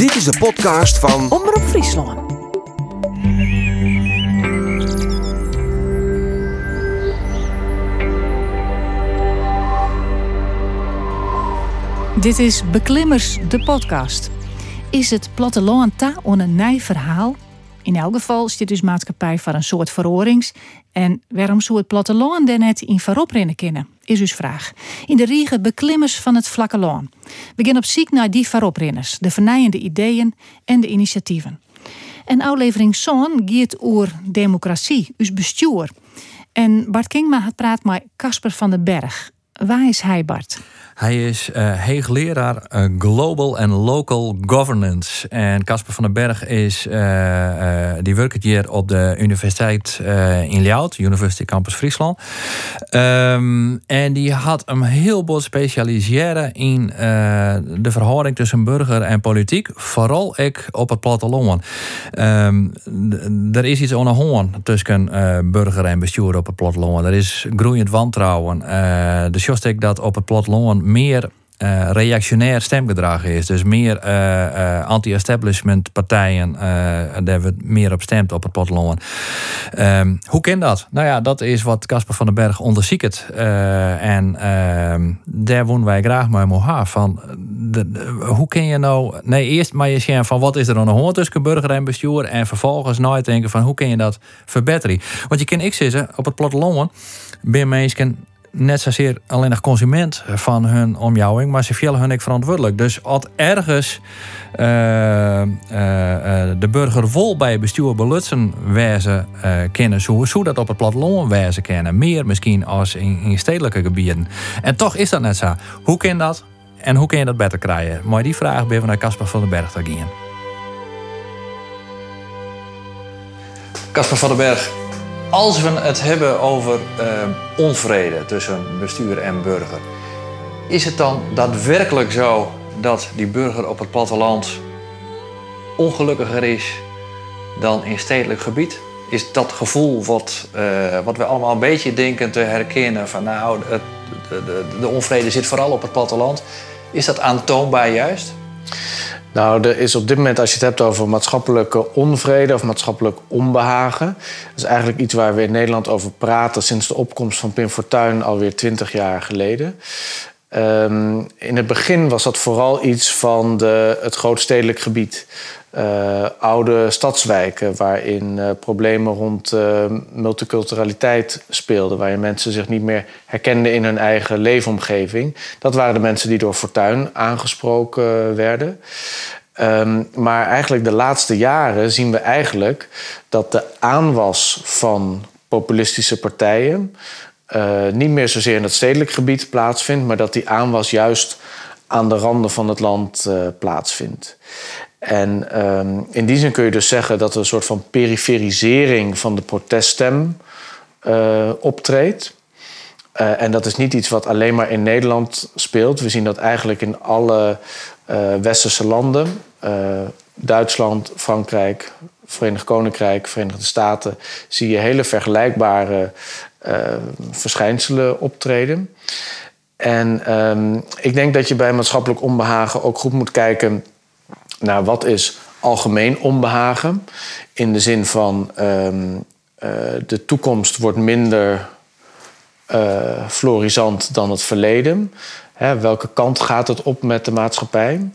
Dit is de podcast van Omroep Friesland. Dit is Beklimmers, de podcast. Is het platteland ta on een nij verhaal? In elk geval is dit dus maatschappij voor een soort verorings. En waarom zou het platteland dan net in voorop rennen kunnen? Is dus vraag. In de riege beklimmers van het vlakke loon. We op ziek naar die vooroprenners, de vernijende ideeën en de initiatieven. En aflevering Zoon gaat over democratie, dus bestuur. En Bart Kingma had praat met Casper van den Berg. Waar is hij, Bart? Hij is uh, heegleraar uh, Global and Local Governance. En Casper van den Berg is, uh, die werkt hier op de Universiteit in Ljout, University Campus Friesland. Um, en die had hem heel bot specialiseren in de verhouding tussen burger en politiek. Vooral ik op het platteland. Um, er is iets onderhoorn tussen burger en bestuur op het platteland. Er is groeiend wantrouwen. de sjoost ik dat op het platteland meer uh, reactionair stemgedrag is. Dus meer uh, uh, anti-establishment partijen, daar we meer op stemt op het platteland. Um, hoe kan dat? Nou ja, dat is wat Casper van den Berg onderzoekt. en ehm, daar wonen wij graag mee moha van. De, hoe kun je nou... Nee, eerst maar je zien van wat is er aan de hand tussen burger en bestuur. En vervolgens nooit denken van hoe kun je dat verbeteren. Want je kan ik zeggen, op het platteland ben mensen net zozeer alleen nog consument van hun omjouwing, maar ze vielen hun ik verantwoordelijk. Dus als ergens uh, uh, de burger vol bij bestuur belutsen wijzen kennen, zo, zo dat op het platteland wijzen kennen. Meer misschien als in, in stedelijke gebieden. En toch is dat net zo. Hoe kan dat? En hoe kun je dat beter krijgen? Maar die vraag ben we naar Casper van den Berg te gaan. Casper van den Berg, als we het hebben over uh, onvrede tussen bestuur en burger, is het dan daadwerkelijk zo dat die burger op het platteland ongelukkiger is dan in stedelijk gebied? Is dat gevoel wat, uh, wat we allemaal een beetje denken te herkennen van nou, de, de, de onvrede zit vooral op het platteland, is dat aantoonbaar juist? Nou, er is op dit moment, als je het hebt over maatschappelijke onvrede of maatschappelijk onbehagen, dat is eigenlijk iets waar we in Nederland over praten sinds de opkomst van Pim Fortuyn alweer twintig jaar geleden. Um, in het begin was dat vooral iets van de, het grootstedelijk gebied. Uh, oude stadswijken waarin uh, problemen rond uh, multiculturaliteit speelden, waarin mensen zich niet meer herkenden in hun eigen leefomgeving. Dat waren de mensen die door Fortuin aangesproken werden. Um, maar eigenlijk de laatste jaren zien we eigenlijk dat de aanwas van populistische partijen niet meer zozeer in het stedelijk gebied plaatsvindt, maar dat die aanwas juist aan de randen van het land plaatsvindt. En um, in die zin kun je dus zeggen dat er een soort van periferisering van de proteststem uh, optreedt. Uh, en dat is niet iets wat alleen maar in Nederland speelt. We zien dat eigenlijk in alle uh, westerse landen. Duitsland, Frankrijk, Verenigd Koninkrijk, Verenigde Staten... zie je hele vergelijkbare verschijnselen optreden. En um, ik denk dat je bij maatschappelijk onbehagen ook goed moet kijken naar wat is algemeen onbehagen. In de zin van um, uh, de toekomst wordt minder uh, florisant dan het verleden. Hè, welke kant gaat het op met de maatschappij?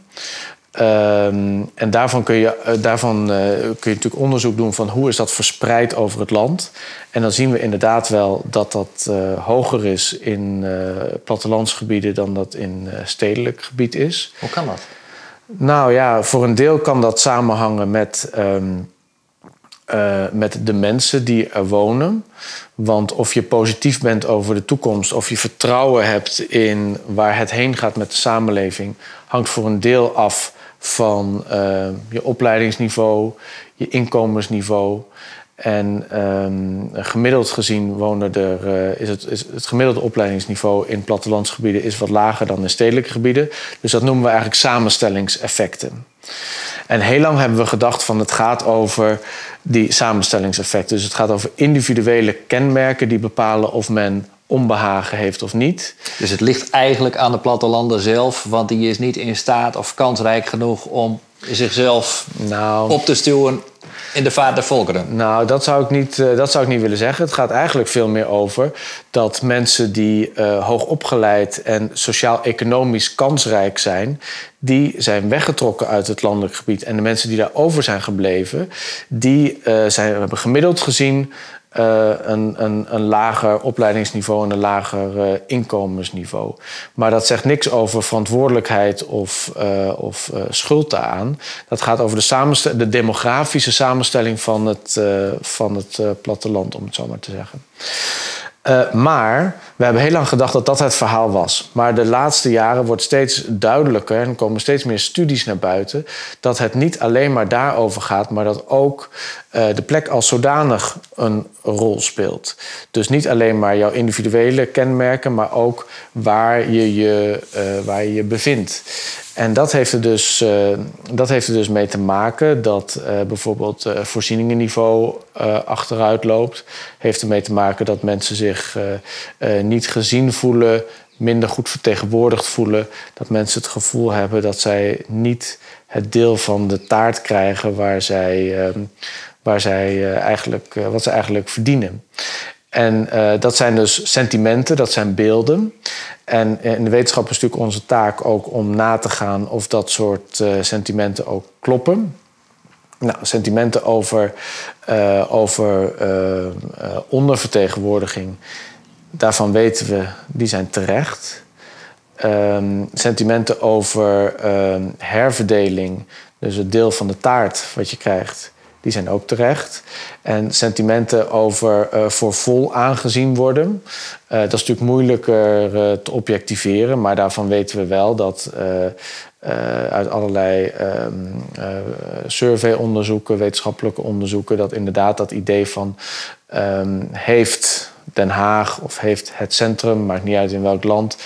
Um, en daarvan, kun je, uh, daarvan kun je natuurlijk onderzoek doen van hoe is dat verspreid over het land. En dan zien we inderdaad wel dat dat hoger is in plattelandsgebieden dan dat in stedelijk gebied is. Hoe kan dat? Nou ja, voor een deel kan dat samenhangen met, um, uh, met de mensen die er wonen. Want of je positief bent over de toekomst, of je vertrouwen hebt in waar het heen gaat met de samenleving, hangt voor een deel af van uh, je opleidingsniveau, je inkomensniveau. En um, gemiddeld gezien wonen er, uh, is, het, is het gemiddelde opleidingsniveau in plattelandsgebieden is wat lager dan in stedelijke gebieden. Dus dat noemen we eigenlijk samenstellingseffecten. En heel lang hebben we gedacht van het gaat over die samenstellingseffecten. Dus het gaat over individuele kenmerken die bepalen of men onbehagen heeft of niet. Dus het ligt eigenlijk aan de plattelanden zelf, want die is niet in staat of kansrijk genoeg om zichzelf nou, op te stuwen in de vaart der volkeren? Nou, dat zou, ik niet, uh, dat zou ik niet willen zeggen. Het gaat eigenlijk veel meer over dat mensen die hoog opgeleid en sociaal-economisch kansrijk zijn, die zijn weggetrokken uit het landelijk gebied. En de mensen die daarover zijn gebleven, die uh, zijn, hebben gemiddeld gezien uh, een, een, een, lager opleidingsniveau en een lager uh, inkomensniveau. Maar dat zegt niks over verantwoordelijkheid of, uh, of schuld. Dat gaat over de, de demografische samenstelling van het, van het platteland, om het zo maar te zeggen. Maar we hebben heel lang gedacht dat dat het verhaal was. Maar de laatste jaren wordt steeds duidelijker en komen steeds meer studies naar buiten dat het niet alleen maar daarover gaat, maar dat ook uh, de plek als zodanig een rol speelt. Dus niet alleen maar jouw individuele kenmerken, maar ook waar je je, uh, waar je, je bevindt. En dat heeft er dus, uh, dat heeft er dus mee te maken dat bijvoorbeeld voorzieningenniveau achteruit loopt. Heeft ermee te maken dat mensen zich niet gezien voelen, minder goed vertegenwoordigd voelen. Dat mensen het gevoel hebben dat zij niet het deel van de taart krijgen waar zij, ehm, waar zij, eigenlijk, wat ze eigenlijk verdienen. En uh, dat zijn dus sentimenten, dat zijn beelden. En in de wetenschap is natuurlijk onze taak ook om na te gaan of dat soort sentimenten ook kloppen. Nou, sentimenten over, over ondervertegenwoordiging, daarvan weten we, die zijn terecht. Um, sentimenten over ehm, herverdeling, dus het deel van de taart wat je krijgt, die zijn ook terecht. En sentimenten over uh, voor vol aangezien worden, uh, dat is natuurlijk moeilijker uh, te objectiveren, maar daarvan weten we wel dat uit allerlei um, surveyonderzoeken, wetenschappelijke onderzoeken, dat inderdaad dat idee van heeft Den Haag of heeft het centrum, maakt niet uit in welk land, uh,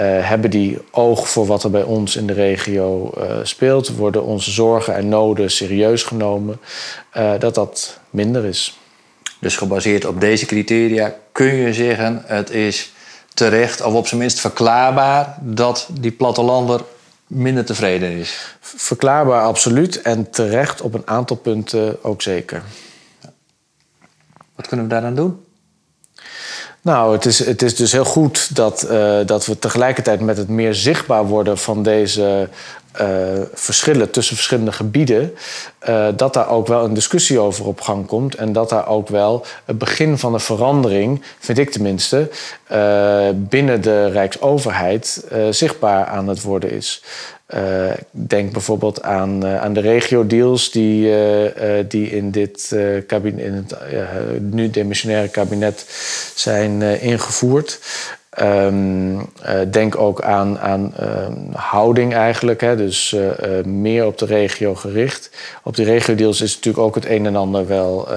hebben die oog voor wat er bij ons in de regio uh, speelt. Worden onze zorgen en noden serieus genomen, uh, dat dat minder is. Dus gebaseerd op deze criteria kun je zeggen: het is terecht of op zijn minst verklaarbaar dat die plattelander minder tevreden is. Verklaarbaar absoluut en terecht op een aantal punten ook zeker. Wat kunnen we daaraan doen? Nou, het is, het is dus heel goed dat, uh, dat we tegelijkertijd met het meer zichtbaar worden van deze verschillen tussen verschillende gebieden, uh, dat daar ook wel een discussie over op gang komt. En dat daar ook wel het begin van een verandering, vind ik tenminste, binnen de Rijksoverheid zichtbaar aan het worden is. Denk bijvoorbeeld aan, aan de regio-deals die, die in dit kabinet, in het nu demissionaire kabinet zijn ingevoerd. Um, denk ook aan, aan ehm, houding eigenlijk, hè, dus meer op de regio gericht. Op die regio-deals is natuurlijk ook het een en ander wel,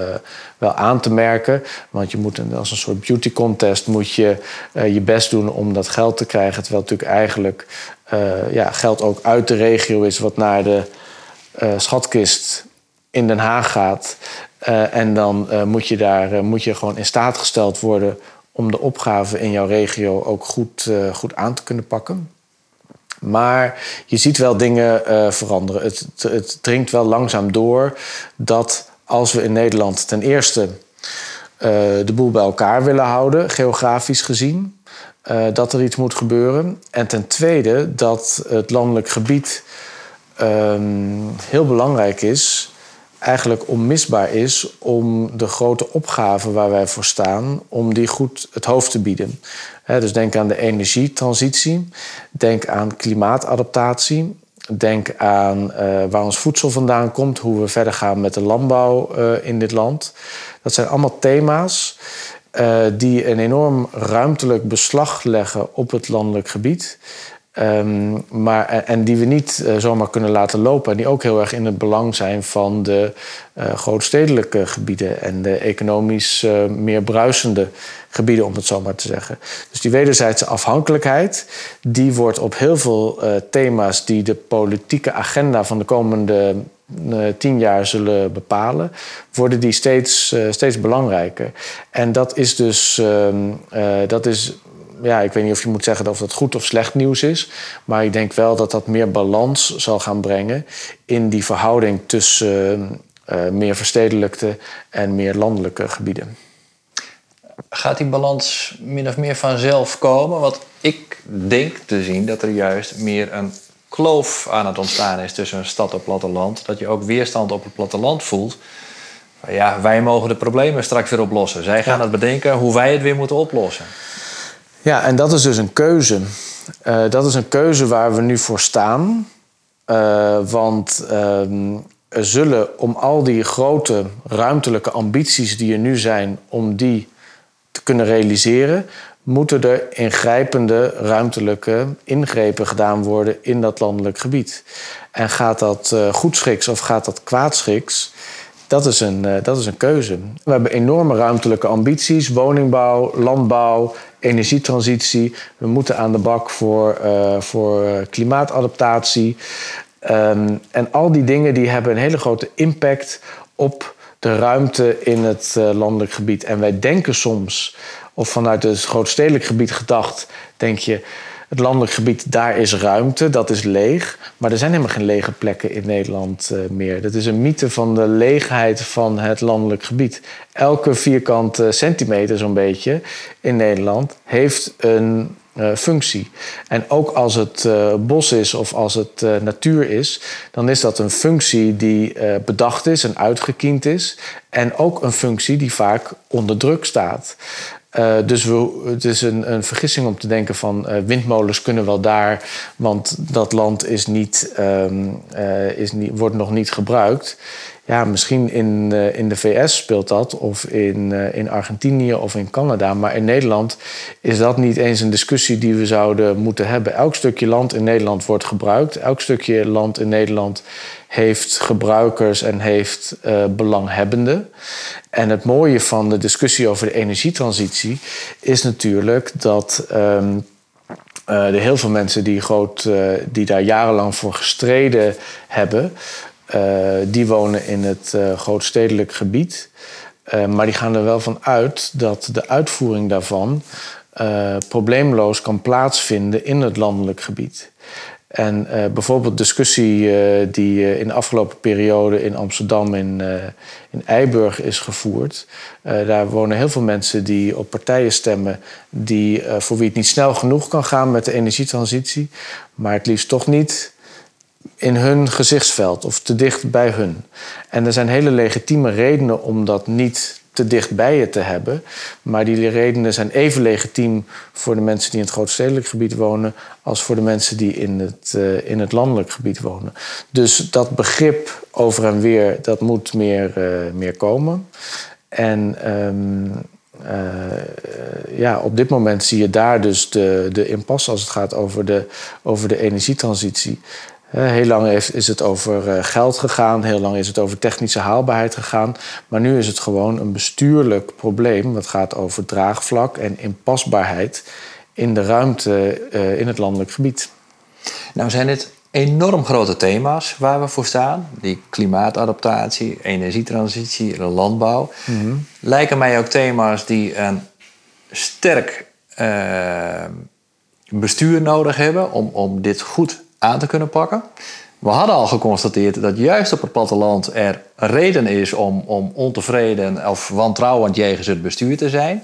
wel aan te merken. Want je moet als een soort beauty contest moet je je best doen om dat geld te krijgen. Terwijl natuurlijk eigenlijk ja, geld ook uit de regio is, wat naar de schatkist in Den Haag gaat. En dan moet je daar moet je gewoon in staat gesteld worden om de opgave in jouw regio ook goed, goed aan te kunnen pakken. Maar je ziet wel dingen veranderen. Het, het dringt wel langzaam door dat als we in Nederland ten eerste de boel bij elkaar willen houden, geografisch gezien. Dat er iets moet gebeuren. En ten tweede dat het landelijk gebied um, heel belangrijk is, eigenlijk onmisbaar is om de grote opgaven waar wij voor staan, om die goed het hoofd te bieden. Dus denk aan de energietransitie, denk aan klimaatadaptatie, denk aan uh, waar ons voedsel vandaan komt, hoe we verder gaan met de landbouw uh, in dit land. Dat zijn allemaal thema's uh, die een enorm ruimtelijk beslag leggen op het landelijk gebied. Um, maar, en die we niet uh, zomaar kunnen laten lopen. En die ook heel erg in het belang zijn van de uh, grootstedelijke gebieden en de economisch meer bruisende gebieden, om het zo maar te zeggen. Dus die wederzijdse afhankelijkheid, die wordt op heel veel thema's die de politieke agenda van de komende tien jaar zullen bepalen, worden die steeds, steeds belangrijker. En dat is dus, uh, dat is ja, ik weet niet of je moet zeggen of dat goed of slecht nieuws is. Maar ik denk wel dat dat meer balans zal gaan brengen in die verhouding tussen uh, meer verstedelijkte en meer landelijke gebieden. Gaat die balans min of meer vanzelf komen? Want ik denk te zien dat er juist meer een kloof aan het ontstaan is tussen een stad en platteland. Dat je ook weerstand op het platteland voelt. Ja, wij mogen de problemen straks weer oplossen. Zij gaan het bedenken hoe wij het weer moeten oplossen. Ja, en dat is dus een keuze. Uh, dat is een keuze waar we nu voor staan. Uh, want uh, er zullen om al die grote ruimtelijke ambities die er nu zijn, om die te kunnen realiseren, moeten er ingrijpende ruimtelijke ingrepen gedaan worden in dat landelijk gebied. En gaat dat uh, goedschiks of gaat dat kwaadschiks? Dat is, een, dat is een keuze. We hebben enorme ruimtelijke ambities: woningbouw, landbouw, energietransitie. We moeten aan de bak voor, uh, voor klimaatadaptatie. Um, en al die dingen die hebben een hele grote impact op de ruimte in het uh, landelijk gebied. En wij denken soms, of vanuit het grootstedelijk gebied gedacht, denk je, het landelijk gebied, daar is ruimte, dat is leeg. Maar er zijn helemaal geen lege plekken in Nederland uh, meer. Dat is een mythe van de leegheid van het landelijk gebied. Elke vierkante centimeter, zo'n beetje, in Nederland heeft een uh, functie. En ook als het uh, bos is of als het natuur is, dan is dat een functie die bedacht is en uitgekiend is. En ook een functie die vaak onder druk staat. Dus we, het is een, een, vergissing om te denken van windmolens kunnen wel daar, want dat land is niet, um, is niet, wordt nog niet gebruikt. Ja, misschien in, uh, in de VS speelt dat, of in, uh, in Argentinië of in Canada. Maar in Nederland is dat niet eens een discussie die we zouden moeten hebben. Elk stukje land in Nederland wordt gebruikt. Elk stukje land in Nederland heeft gebruikers en heeft uh, belanghebbenden. En het mooie van de discussie over de energietransitie is natuurlijk dat. Um, er heel veel mensen die, groot, die daar jarenlang voor gestreden hebben, die wonen in het uh, grootstedelijk gebied. Uh, maar die gaan er wel van uit dat de uitvoering daarvan probleemloos kan plaatsvinden in het landelijk gebied. En bijvoorbeeld discussie die in de afgelopen periode in Amsterdam in, in Eiburg is gevoerd. daar wonen heel veel mensen die op partijen stemmen die, voor wie het niet snel genoeg kan gaan met de energietransitie, maar het liefst toch niet in hun gezichtsveld of te dicht bij hun. En er zijn hele legitieme redenen om dat niet te dicht bij je te hebben. Maar die redenen zijn even legitiem voor de mensen die in het grootstedelijk gebied wonen, als voor de mensen die in het, uh, in het landelijk gebied wonen. Dus dat begrip over en weer, dat moet meer, uh, meer komen. En um, uh, ja, op dit moment zie je daar dus de, de impasse als het gaat over de, over de energietransitie. Heel lang is het over eh, geld gegaan, heel lang is het over technische haalbaarheid gegaan. Maar nu is het gewoon een bestuurlijk probleem. Dat gaat over draagvlak en inpasbaarheid in de ruimte eh, in het landelijk gebied. Nou zijn dit enorm grote thema's waar we voor staan. Die klimaatadaptatie, energietransitie, de landbouw. Mhm. Lijken mij ook thema's die een sterk uh, bestuur nodig hebben om, om dit goed aan te kunnen pakken. We hadden al geconstateerd dat juist op het platteland er reden is om, om ontevreden of wantrouwend jegens het bestuur te zijn.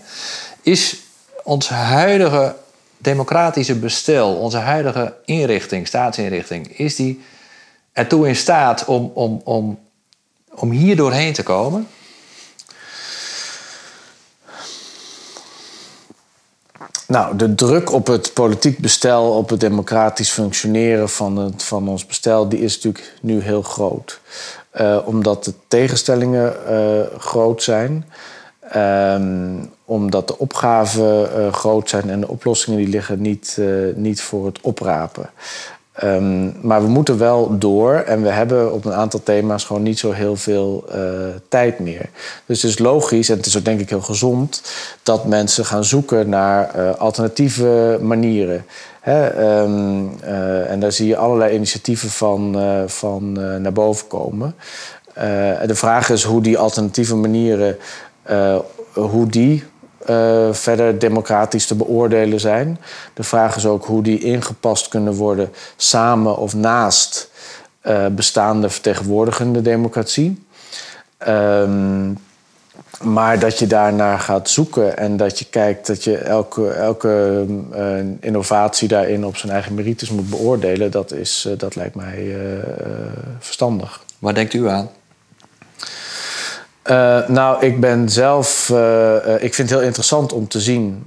Is ons huidige democratische bestel, onze huidige inrichting, staatsinrichting, is die ertoe in staat om, om, om, om hier doorheen te komen? Nou, de druk op het politiek bestel, op het democratisch functioneren van, het, van ons bestel, die is natuurlijk nu heel groot. Uh, omdat de tegenstellingen uh, groot zijn. Um, omdat de opgaven uh, groot zijn en de oplossingen die liggen niet, niet voor het oprapen. Um, maar we moeten wel door en we hebben op een aantal thema's gewoon niet zo heel veel uh, tijd meer. Dus het is logisch en het is ook denk ik heel gezond dat mensen gaan zoeken naar uh, alternatieve manieren. Um, uh, en daar zie je allerlei initiatieven van, van naar boven komen. de vraag is hoe die alternatieve manieren, hoe die uh, verder democratisch te beoordelen zijn. De vraag is ook hoe die ingepast kunnen worden samen of naast uh, bestaande vertegenwoordigende democratie. Um, maar dat je daarnaar gaat zoeken en dat je kijkt dat je elke, elke uh, innovatie daarin op zijn eigen merites moet beoordelen, dat, is, dat lijkt mij verstandig. Waar denkt u aan? Nou, ik ben zelf. ik vind het heel interessant om te zien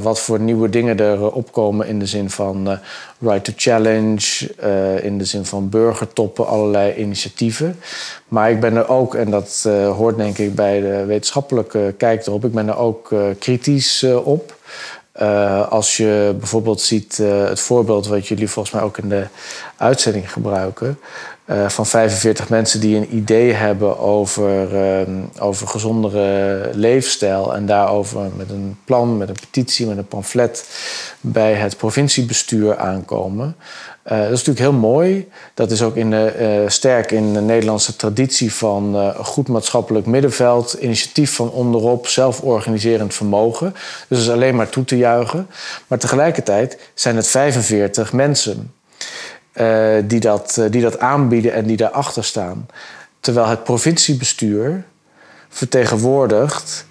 wat voor nieuwe dingen er opkomen in de zin van right to challenge, in de zin van burgertoppen, allerlei initiatieven. Maar ik ben er ook, en dat hoort denk ik bij de wetenschappelijke kijk erop, ik ben er ook kritisch op. als je bijvoorbeeld ziet het voorbeeld wat jullie volgens mij ook in de uitzending gebruiken. Uh, van 45 mensen die een idee hebben over, uh, over gezondere leefstijl. En daarover met een plan, met een petitie, met een pamflet bij het provinciebestuur aankomen. Uh, dat is natuurlijk heel mooi. Dat is ook in de, sterk in de Nederlandse traditie van goed maatschappelijk middenveld. Initiatief van onderop, zelforganiserend vermogen. Dus dat is alleen maar toe te juichen. Maar tegelijkertijd zijn het 45 mensen. Uh, die, dat, uh, die dat aanbieden en die daarachter staan. Terwijl het provinciebestuur vertegenwoordigt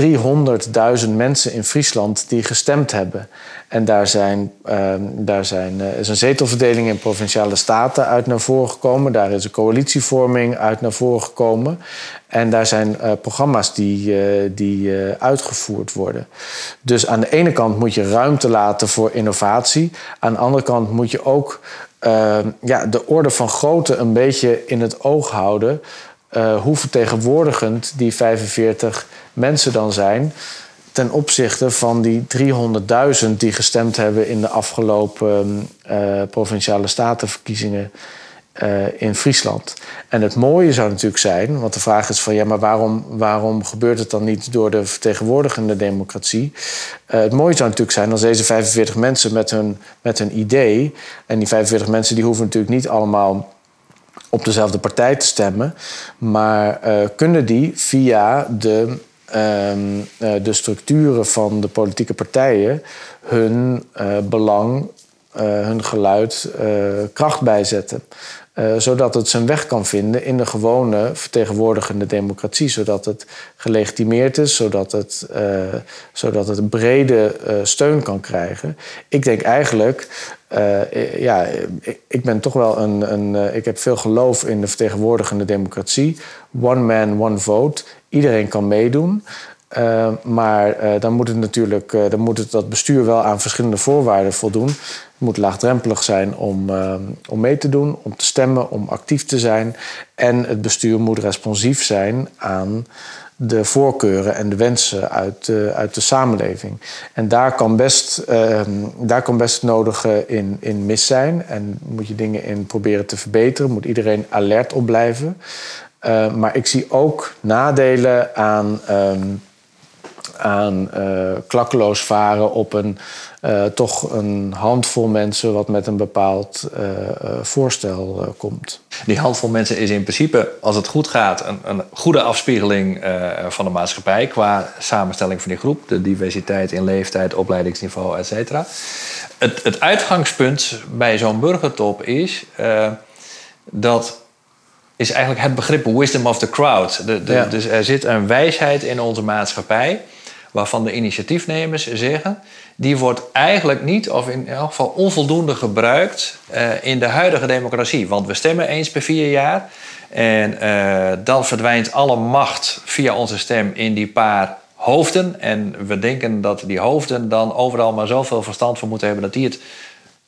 300.000 mensen in Friesland die gestemd hebben. En daar, zijn, uh, daar zijn, uh, is een zetelverdeling in provinciale staten uit naar voren gekomen. Daar is een coalitievorming uit naar voren gekomen. En daar zijn programma's die, die uitgevoerd worden. Dus aan de ene kant moet je ruimte laten voor innovatie. Aan de andere kant moet je ook ja, de orde van grootte een beetje in het oog houden. hoe vertegenwoordigend die 45 mensen dan zijn ten opzichte van die 300.000 die gestemd hebben in de afgelopen uh, provinciale statenverkiezingen uh, in Friesland. En het mooie zou natuurlijk zijn, want de vraag is van ja, maar waarom, waarom gebeurt het dan niet door de vertegenwoordigende democratie? Uh, het mooie zou natuurlijk zijn als deze 45 mensen met hun, met hun idee, en die 45 mensen die hoeven natuurlijk niet allemaal op dezelfde partij te stemmen, maar kunnen die via de Ehm, eh, de structuren van de politieke partijen hun belang, hun geluid kracht bijzetten. zodat het zijn weg kan vinden in de gewone vertegenwoordigende democratie. Zodat het gelegitimeerd is, zodat het, zodat het brede steun kan krijgen. Ik denk eigenlijk ja, ik ben toch wel een, een. ik heb veel geloof in de vertegenwoordigende democratie. One man, one vote. Iedereen kan meedoen. Uh, maar uh, dan moet het natuurlijk dan moet het dat bestuur wel aan verschillende voorwaarden voldoen. Het moet laagdrempelig zijn om, om mee te doen, om te stemmen, om actief te zijn. En het bestuur moet responsief zijn aan de voorkeuren en de wensen uit, uit de samenleving. En daar kan best, uh, daar kan best het nodige in, in mis zijn. En moet je dingen in proberen te verbeteren. Moet iedereen alert op blijven. Maar ik zie ook nadelen aan, aan uh, klakkeloos varen op een uh, toch een handvol mensen wat met een bepaald uh, voorstel komt. Die handvol mensen is in principe, als het goed gaat, een, een goede afspiegeling van de maatschappij qua samenstelling van die groep, de diversiteit in leeftijd, opleidingsniveau, et cetera. Het, het uitgangspunt bij zo'n burgertop is dat is eigenlijk het begrip wisdom of the crowd. De, de, ja. Dus er zit een wijsheid in onze maatschappij waarvan de initiatiefnemers zeggen die wordt eigenlijk niet, of in elk geval onvoldoende gebruikt uh, in de huidige democratie. Want we stemmen eens per vier jaar. En uh, dan verdwijnt alle macht via onze stem in die paar hoofden. En we denken dat die hoofden dan overal maar zoveel verstand voor moeten hebben dat die het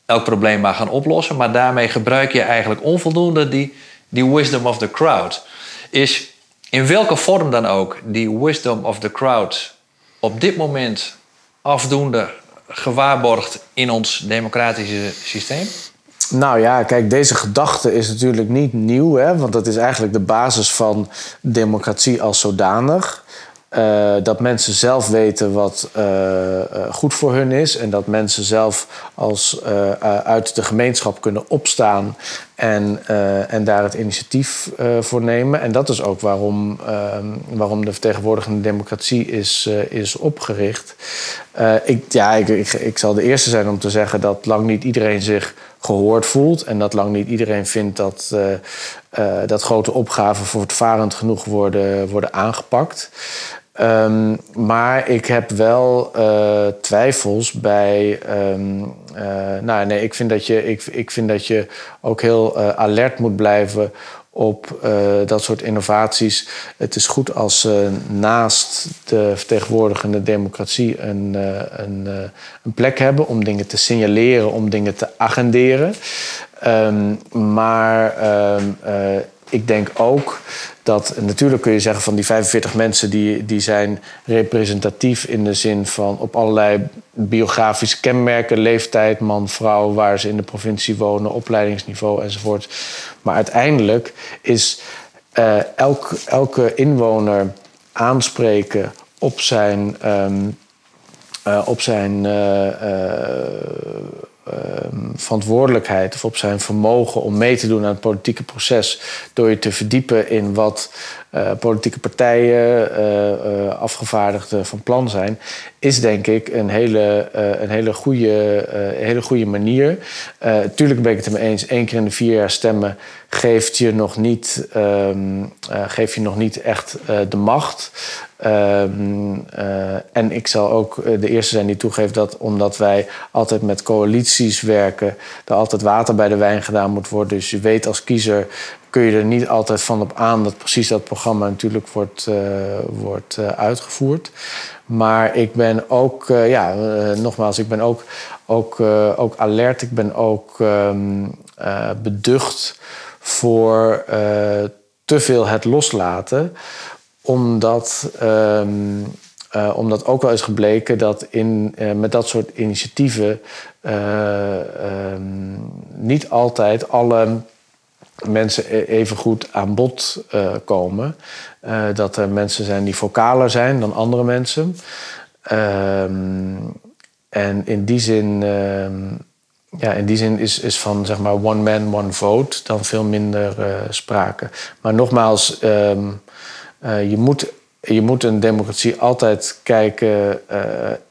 elk probleem maar gaan oplossen. Maar daarmee gebruik je eigenlijk onvoldoende die, die wisdom of the crowd. Is in welke vorm dan ook die wisdom of the crowd op dit moment afdoende gewaarborgd in ons democratische systeem? Nou ja, kijk, deze gedachte is natuurlijk niet nieuw, hè, want dat is eigenlijk de basis van democratie als zodanig. Uh, dat mensen zelf weten wat uh, goed voor hun is. En dat mensen zelf als, uit de gemeenschap kunnen opstaan en, en daar het initiatief voor nemen. En dat is ook waarom, ehm, waarom de vertegenwoordigende democratie is, is opgericht. ik, ja, ik, ik, ik zal de eerste zijn om te zeggen dat lang niet iedereen zich gehoord voelt. En dat lang niet iedereen vindt dat, dat grote opgaven voortvarend genoeg worden, worden aangepakt. Um, maar ik heb wel uh, twijfels bij. Um, nou, nee, ik vind dat je, ik, ik vind dat je ook heel uh, alert moet blijven op dat soort innovaties. Het is goed als naast de vertegenwoordigende democratie een, een, een, plek hebben om dingen te signaleren, om dingen te agenderen. Um, maar ik denk ook dat natuurlijk kun je zeggen van die 45 mensen die, die zijn representatief in de zin van op allerlei biografische kenmerken, leeftijd, man, vrouw, waar ze in de provincie wonen, opleidingsniveau enzovoort. Maar uiteindelijk is uh, elk, elke inwoner aanspreken op zijn, um, uh, op zijn Ehm, verantwoordelijkheid of op zijn vermogen om mee te doen aan het politieke proces. Door je te verdiepen in wat uh, politieke partijen, uh, uh, afgevaardigden van plan zijn, is denk ik een hele, een hele, goede, hele goede manier. tuurlijk ben ik het er mee eens, één keer in de vier jaar stemmen geeft je nog niet, um, geeft je nog niet echt de macht. Ehm, en ik zal ook de eerste zijn die toegeeft dat omdat wij altijd met coalities werken, er altijd water bij de wijn gedaan moet worden. Dus je weet als kiezer kun je er niet altijd van op aan dat precies dat programma natuurlijk wordt, uh, wordt uh, uitgevoerd. Maar ik ben ook, ja, nogmaals, ik ben ook, ook, ook alert. Ik ben ook um, beducht voor te veel het loslaten omdat, uh, omdat ook wel is gebleken dat in, met dat soort initiatieven um, niet altijd alle mensen e-, even goed aan bod komen. dat er mensen zijn die vocaler zijn dan andere mensen. Um, en in die zin, ja, in die zin is, is van zeg maar one man, one vote dan veel minder sprake. Maar nogmaals, uh, je, moet, je moet een democratie altijd kijken: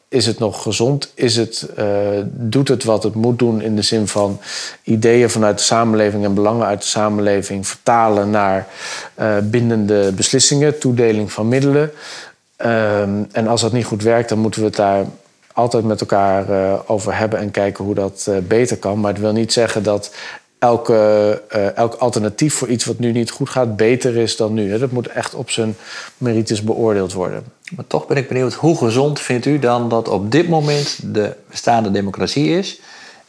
is het nog gezond? Is het, uh, doet het wat het moet doen in de zin van ideeën vanuit de samenleving en belangen uit de samenleving vertalen naar bindende beslissingen, toedeling van middelen? Ehm, en als dat niet goed werkt, dan moeten we het daar altijd met elkaar over hebben en kijken hoe dat beter kan. Maar het wil niet zeggen dat elke, elk alternatief voor iets wat nu niet goed gaat beter is dan nu. Hè. Dat moet echt op zijn merites beoordeeld worden. Maar toch ben ik benieuwd, hoe gezond vindt u dan dat op dit moment de bestaande democratie is?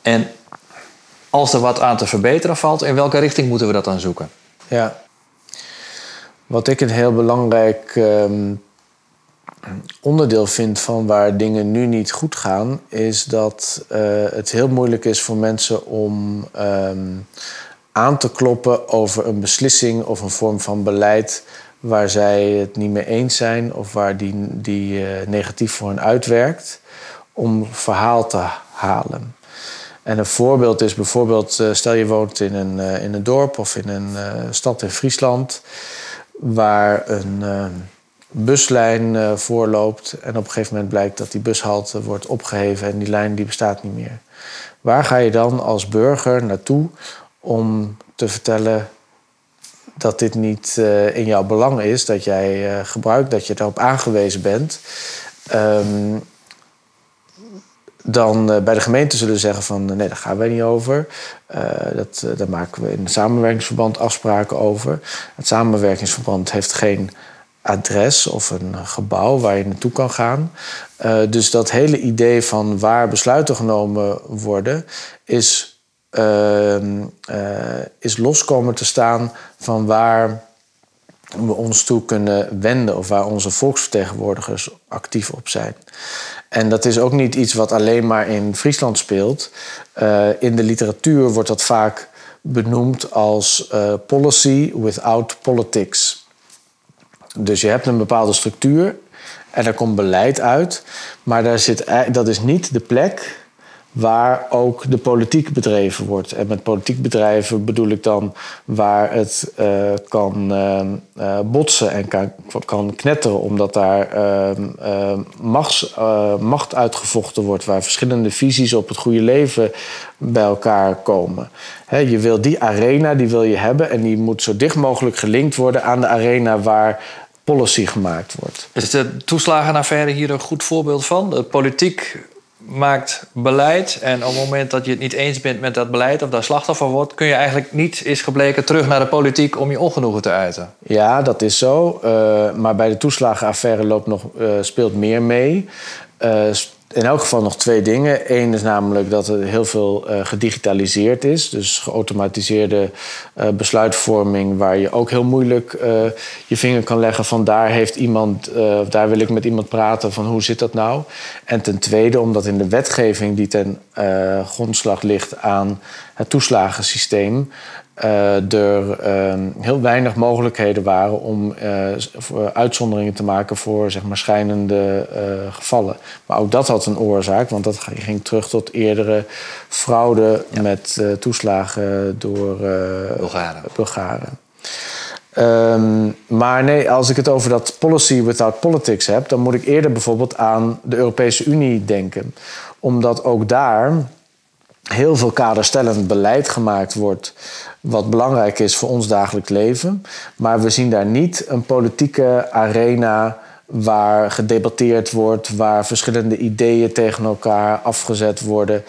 En als er wat aan te verbeteren valt, in welke richting moeten we dat dan zoeken? Ja, wat ik een heel belangrijk um, onderdeel vind van waar dingen nu niet goed gaan, is dat uh, het heel moeilijk is voor mensen om um, aan te kloppen over een beslissing of een vorm van beleid waar zij het niet mee eens zijn of waar die, die uh, negatief voor hen uitwerkt, om verhaal te halen. En een voorbeeld is bijvoorbeeld, uh, stel je woont in een, in een dorp of in een stad in Friesland, waar een buslijn voorloopt en op een gegeven moment blijkt dat die bushalte wordt opgeheven en die lijn die bestaat niet meer. Waar ga je dan als burger naartoe om te vertellen dat dit niet uh, in jouw belang is, dat jij uh, gebruikt, dat je erop aangewezen bent? Um, dan bij de gemeente zullen zeggen van nee, daar gaan wij niet over. dat, daar maken we in het samenwerkingsverband afspraken over. Het samenwerkingsverband heeft geen adres of een gebouw waar je naartoe kan gaan. Dus dat hele idee van waar besluiten genomen worden, is, uh, is loskomen te staan van waar we ons toe kunnen wenden of waar onze volksvertegenwoordigers actief op zijn. En dat is ook niet iets wat alleen maar in Friesland speelt. Uh, in de literatuur wordt dat vaak benoemd als policy without politics. Dus je hebt een bepaalde structuur En er komt beleid uit. Maar daar zit, dat is niet de plek waar ook de politiek bedreven wordt. En met politiek bedrijven bedoel ik dan waar het uh, kan uh, botsen en kan, kan knetteren, omdat daar uh, machts, macht uitgevochten wordt, waar verschillende visies op het goede leven bij elkaar komen. Je wil die arena, die wil je hebben en die moet zo dicht mogelijk gelinkt worden aan de arena waar policy gemaakt wordt. Is de toeslagenaffaire hier een goed voorbeeld van? Politiek maakt beleid en op het moment dat je het niet eens bent met dat beleid of daar slachtoffer wordt, kun je eigenlijk niet, is gebleken, terug naar de politiek om je ongenoegen te uiten. Ja, dat is zo. Uh, maar bij de toeslagenaffaire loopt nog, uh, speelt meer mee. Uh, in elk geval nog twee dingen. Eén is namelijk dat er heel veel uh, gedigitaliseerd is. Dus geautomatiseerde uh, besluitvorming, waar je ook heel moeilijk uh, je vinger kan leggen van daar heeft iemand, of daar wil ik met iemand praten van hoe zit dat nou. En ten tweede, omdat in de wetgeving die ten grondslag ligt aan het toeslagensysteem, uh, er uh, heel weinig mogelijkheden waren om uh, uitzonderingen te maken voor zeg maar, schijnende gevallen. Maar ook dat had een oorzaak, want dat ging terug tot eerdere fraude ja. met toeslagen door Bulgaren. Bulgaren. Um, maar nee, als ik het over dat policy without politics heb, dan moet ik eerder bijvoorbeeld aan de Europese Unie denken. Omdat ook daar heel veel kaderstellend beleid gemaakt wordt wat belangrijk is voor ons dagelijks leven. Maar we zien daar niet een politieke arena waar gedebatteerd wordt, waar verschillende ideeën tegen elkaar afgezet worden,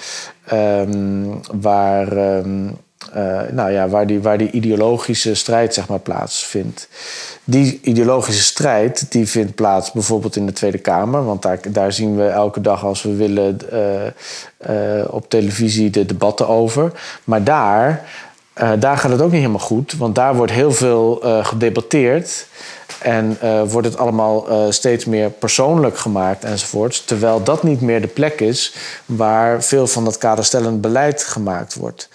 um, waar, um, uh, nou ja, waar, die, waar die ideologische strijd zeg maar, plaatsvindt. Die ideologische strijd die vindt plaats bijvoorbeeld in de Tweede Kamer, want daar, daar zien we elke dag als we willen uh, uh, op televisie de debatten over. Maar daar daar gaat het ook niet helemaal goed, want daar wordt heel veel gedebatteerd. En uh, wordt het allemaal steeds meer persoonlijk gemaakt enzovoorts. Terwijl dat niet meer de plek is waar veel van dat kaderstellend beleid gemaakt wordt.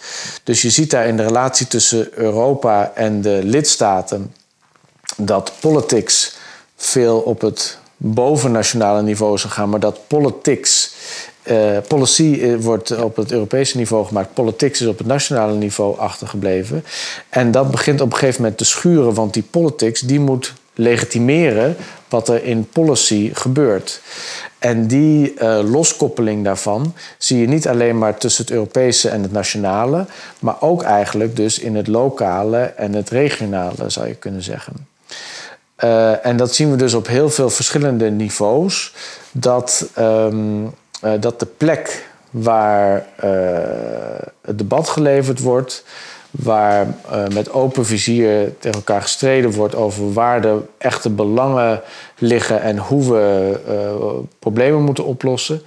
Dus je ziet daar in de relatie tussen Europa en de lidstaten dat politics veel op het bovennationale niveau zou gaan, maar dat politics uh, policy eh, wordt op het Europese niveau gemaakt. Politiek is op het nationale niveau achtergebleven. En dat begint op een gegeven moment te schuren, want die politics die moet legitimeren wat er in policy gebeurt. En die uh, loskoppeling daarvan zie je niet alleen maar tussen het Europese en het nationale, maar ook eigenlijk dus in het lokale en het regionale, zou je kunnen zeggen. Uh, en dat zien we dus op heel veel verschillende niveaus. Dat um, uh, dat de plek waar het debat geleverd wordt, waar uh, met open vizier tegen elkaar gestreden wordt over waar de echte belangen liggen en hoe we problemen moeten oplossen,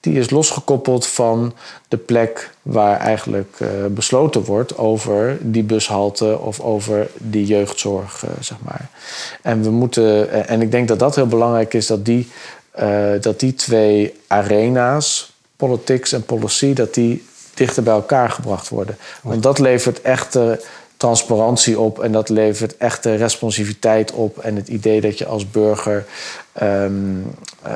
die is losgekoppeld van de plek waar eigenlijk besloten wordt over die bushalte of over die jeugdzorg, zeg maar. En we moeten, en ik denk dat dat heel belangrijk is, dat die dat die twee arena's, politics en policy, dat die dichter bij elkaar gebracht worden. Want dat levert echte transparantie op en dat levert echte responsiviteit op. En het idee dat je als burger um, uh,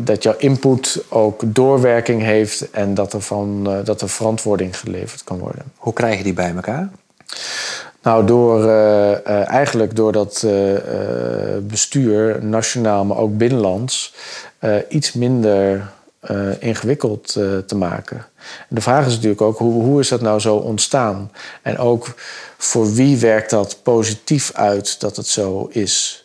dat jouw input ook doorwerking heeft en dat er, van, uh, dat er verantwoording geleverd kan worden. Hoe krijg je die bij elkaar? Nou, door, uh, uh, eigenlijk door dat uh, bestuur, nationaal, maar ook binnenlands, iets minder ingewikkeld te maken. En de vraag is natuurlijk ook, hoe, hoe is dat nou zo ontstaan? En ook voor wie werkt dat positief uit dat het zo is?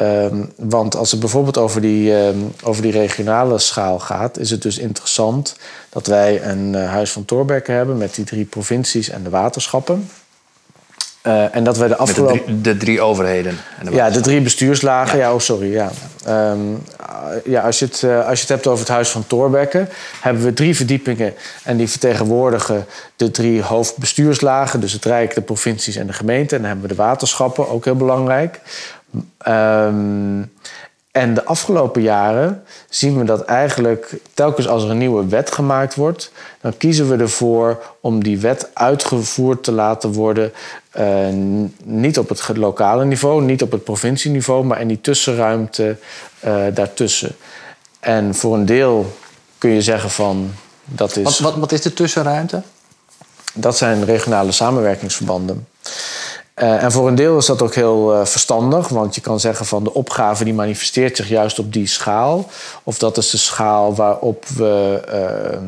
Um, want als het bijvoorbeeld over die, um, over die regionale schaal gaat, is het dus interessant dat wij een huis van Thorbecke hebben met die drie provincies en de waterschappen. Uh, en dat we de afgelopen... De drie, de drie, overheden. En de ja, de drie bestuurslagen. Ja, ja oh sorry. Ja. Um, ja, als, je het, uh, als je het hebt over het Huis van Thorbecke... hebben we drie verdiepingen en die vertegenwoordigen de drie hoofdbestuurslagen. Dus het Rijk, de provincies en de gemeenten. En dan hebben we de waterschappen, ook heel belangrijk. Um, En de afgelopen jaren zien we dat eigenlijk telkens als er een nieuwe wet gemaakt wordt, dan kiezen we ervoor om die wet uitgevoerd te laten worden. Uh, niet op het lokale niveau, niet op het provincieniveau, maar in die tussenruimte uh, daartussen. En voor een deel kun je zeggen van dat is. Wat, wat, wat is de tussenruimte? Dat zijn regionale samenwerkingsverbanden. Uh, en voor een deel is dat ook heel uh, verstandig, want je kan zeggen van de opgave die manifesteert zich juist op die schaal. Of dat is de schaal waarop we uh,